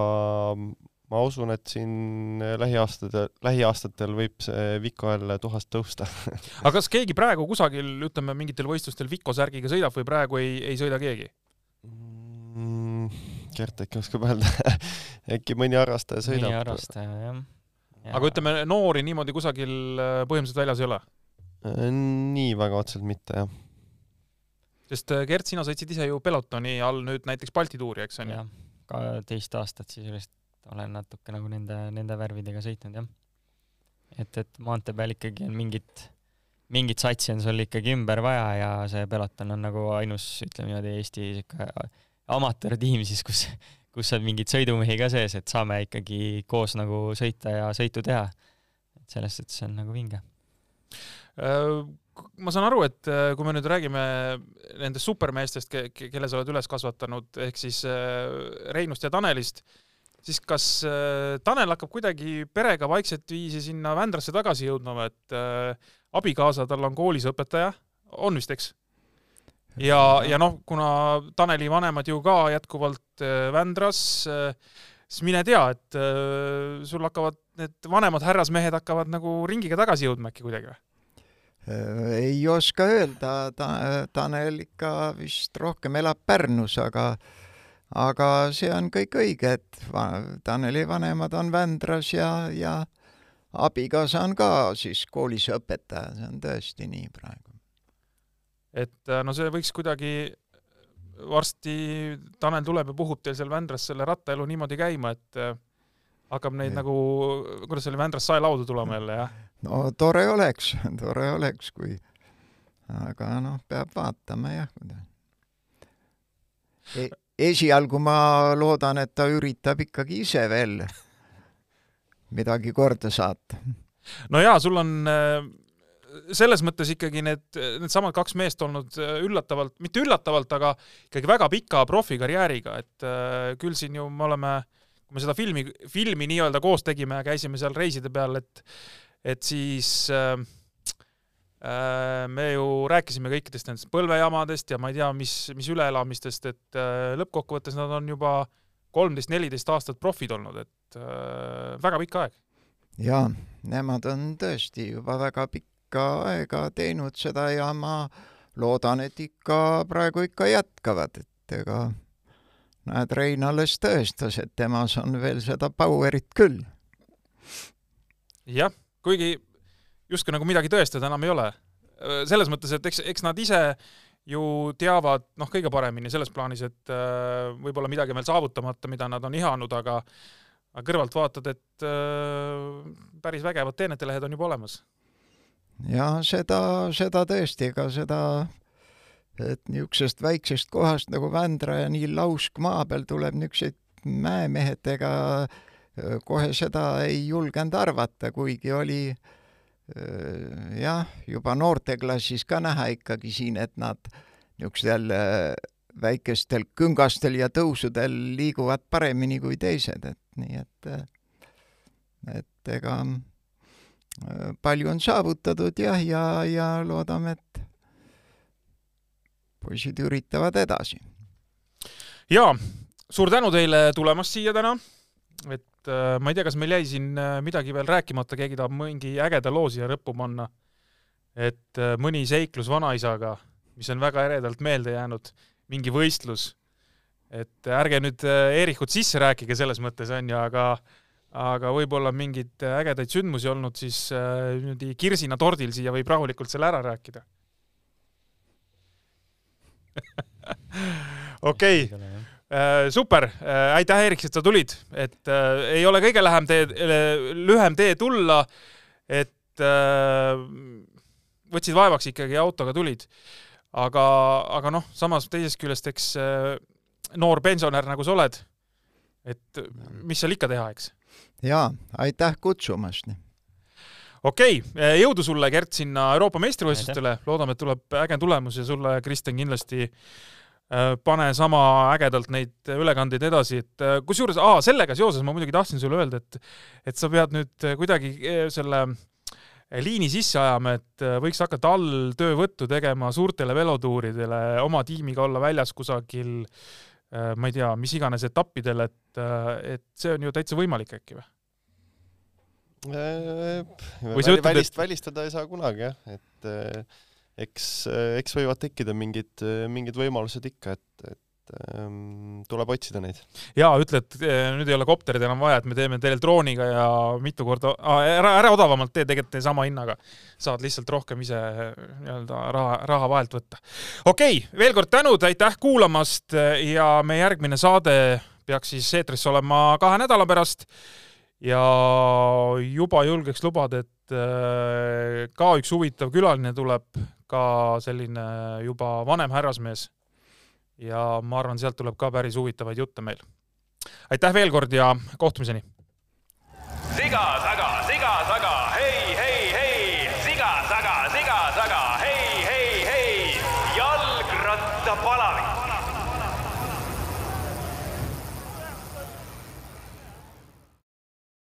ma usun, et siin lähiaastatel, lähiaastatel võib see Viko jälle tuhast tõusta aga kas keegi praegu kusagil, ütleme, mingitel võistlustel Viko särgiga sõidab või praegu ei, ei sõida keegi mm,? Gert äkki oskab öelda äkki mõni harrastaja sõidab. mõni harrastaja, jah ja.. aga ütleme, noori niimoodi kusagil äh, põhimõtteliselt väljas ei ole? Äh, nii väga otseselt mitte, jah. sest äh, Gert, sina sõitsid ise ju pelotoni all nüüd näiteks Balti tuuri, eks on ju? teist aastat sisuliselt olen natuke nagu nende, nende värvidega sõitnud, jah. et, et maantee peal ikkagi on mingit, mingit satsi on sul ikkagi ümber vaja ja see peloton on nagu ainus, ütleme niimoodi, Eesti sihuke amatöörtiim siis, kus, kus on mingeid sõidumehi ka sees, et saame ikkagi koos nagu sõita ja sõitu teha. et selles suhtes on nagu vinge äh, ma saan aru, et äh, kui me nüüd räägime nendest supermeestest, kelle sa oled üles kasvatanud, ehk siis äh, Reinust ja Tanelist, siis kas äh, Tanel hakkab kuidagi perega vaikset viisi sinna Vändrasse tagasi jõudma, et abikaasa tal on koolis õpetaja, on vist, eks? ja, ja noh, kuna Taneli vanemad ju ka jätkuvalt Vändras, siis mine tea, et sul hakkavad need vanemad härrasmehed hakkavad nagu ringiga tagasi jõudma äkki kuidagi või? Äh, ei oska öelda, ta, Tanel ikka vist rohkem elab Pärnus, aga aga see on kõik õige, et Taneli vanemad on Vändras ja, ja abikaasa on ka siis koolis õpetaja, see on tõesti nii praegu. et äh, no see võiks kuidagi varsti Tanel tuleb ja puhub teil seal Vändras selle rattaelu niimoodi käima, et äh, hakkab neid ja. nagu, kuidas see oli, Vändrast saelaudu tulema jälle, jah? no tore oleks, tore oleks, kui, aga noh, peab vaatama jah. Esialgu ma loodan, et ta üritab ikkagi ise veel midagi korda saata. no jaa, sul on äh, selles mõttes ikkagi need, needsamad kaks meest olnud äh, üllatavalt, mitte üllatavalt, aga ikkagi väga pika profikarjääriga, et äh, küll siin ju me oleme, kui me seda filmi, filmi nii-öelda koos tegime ja käisime seal reiside peal, et et siis äh, me ju rääkisime kõikidest nendest põlvejamadest ja ma ei tea, mis, mis üleelamistest, et äh, lõppkokkuvõttes nad on juba kolmteist, neliteist aastat profid olnud, et äh, väga pikk aeg. jaa, nemad on tõesti juba väga pikk pikka aega teinud seda ja ma loodan, et ikka praegu ikka jätkavad, et ega näed, Rein alles tõestas, et temas on veel seda power'it küll. jah, kuigi justkui nagu midagi tõestada enam ei ole. selles mõttes, et eks, eks nad ise ju teavad noh, kõige paremini selles plaanis, et äh, võib-olla midagi on veel saavutamata, mida nad on ihanud, aga aga kõrvalt vaatad, et äh, päris vägevad teenetelehed on juba olemas ja seda, seda tõesti, ega seda, et niisugusest väiksest kohast nagu Vändra ja nii lausk maa peal tuleb niisuguseid mäemehed, ega kohe seda ei julgenud arvata, kuigi oli jah, juba noorteklassis ka näha ikkagi siin, et nad niisugustel väikestel küngastel ja tõusudel liiguvad paremini kui teised, et nii et, et ega palju on saavutatud jah, ja, ja loodame, et poisid üritavad edasi. jaa, suur tänu teile tulemast siia täna, et äh, ma ei tea, kas meil jäi siin äh, midagi veel rääkimata, keegi tahab mingi ägeda loo siia lõppu panna. et äh, mõni seiklus vanaisaga, mis on väga eredalt meelde jäänud, mingi võistlus. et ärge nüüd Eerichut sisse rääkige selles mõttes, on ju, aga aga võib-olla mingeid ägedaid sündmusi olnud, siis niimoodi kirsina tordil siia võib rahulikult selle ära rääkida. okei, äh, super, äh, aitäh, Eerik, et sa tulid, et äh, ei ole kõige lähem tee, lühem tee tulla, et äh, võtsid vaevaks ikkagi autoga tulid. aga, aga noh, samas teisest küljest, eks äh, noor pensionär, nagu sa oled, et mis seal ikka teha, eks? Jaa, aitäh kutsumast! okei okay,, jõudu sulle, Gert, sinna Euroopa meistrivõistlustele, loodame, et tuleb äge tulemus ja sulle, Kristjan, kindlasti äh, pane sama ägedalt neid ülekandeid edasi, et äh, kusjuures, sellega seoses ma muidugi tahtsin sulle öelda, et et sa pead nüüd kuidagi äh, selle liini sisse ajama, et võiks hakata alltöövõttu tegema suurtele velotuuridele, oma tiimiga olla väljas kusagil äh, Äh, ma ei tea, mis iganes etappidel, et, äh, et see on ju täitsa võimalik äkki või? Äh, või sa ütled, välist, et välistada ei saa kunagi jah, et eks, eks võivad tekkida mingid, mingid võimalused ikka, et, et Ehm, tuleb otsida neid. jaa, ütle, et eh, nüüd ei ole kopterid enam vaja, et me teeme teile drooniga ja mitu korda ah,, ära, ära odavamalt tee, tegelikult tee sama hinnaga. saad lihtsalt rohkem ise nii-öelda raha, raha vahelt võtta. okei okay,, veel kord tänud, aitäh kuulamast ja meie järgmine saade peaks siis eetris olema kahe nädala pärast ja juba julgeks lubada, et ka üks huvitav külaline tuleb, ka selline juba vanem härrasmees ja ma arvan, sealt tuleb ka päris huvitavaid jutte meil. aitäh veel kord ja kohtumiseni! siga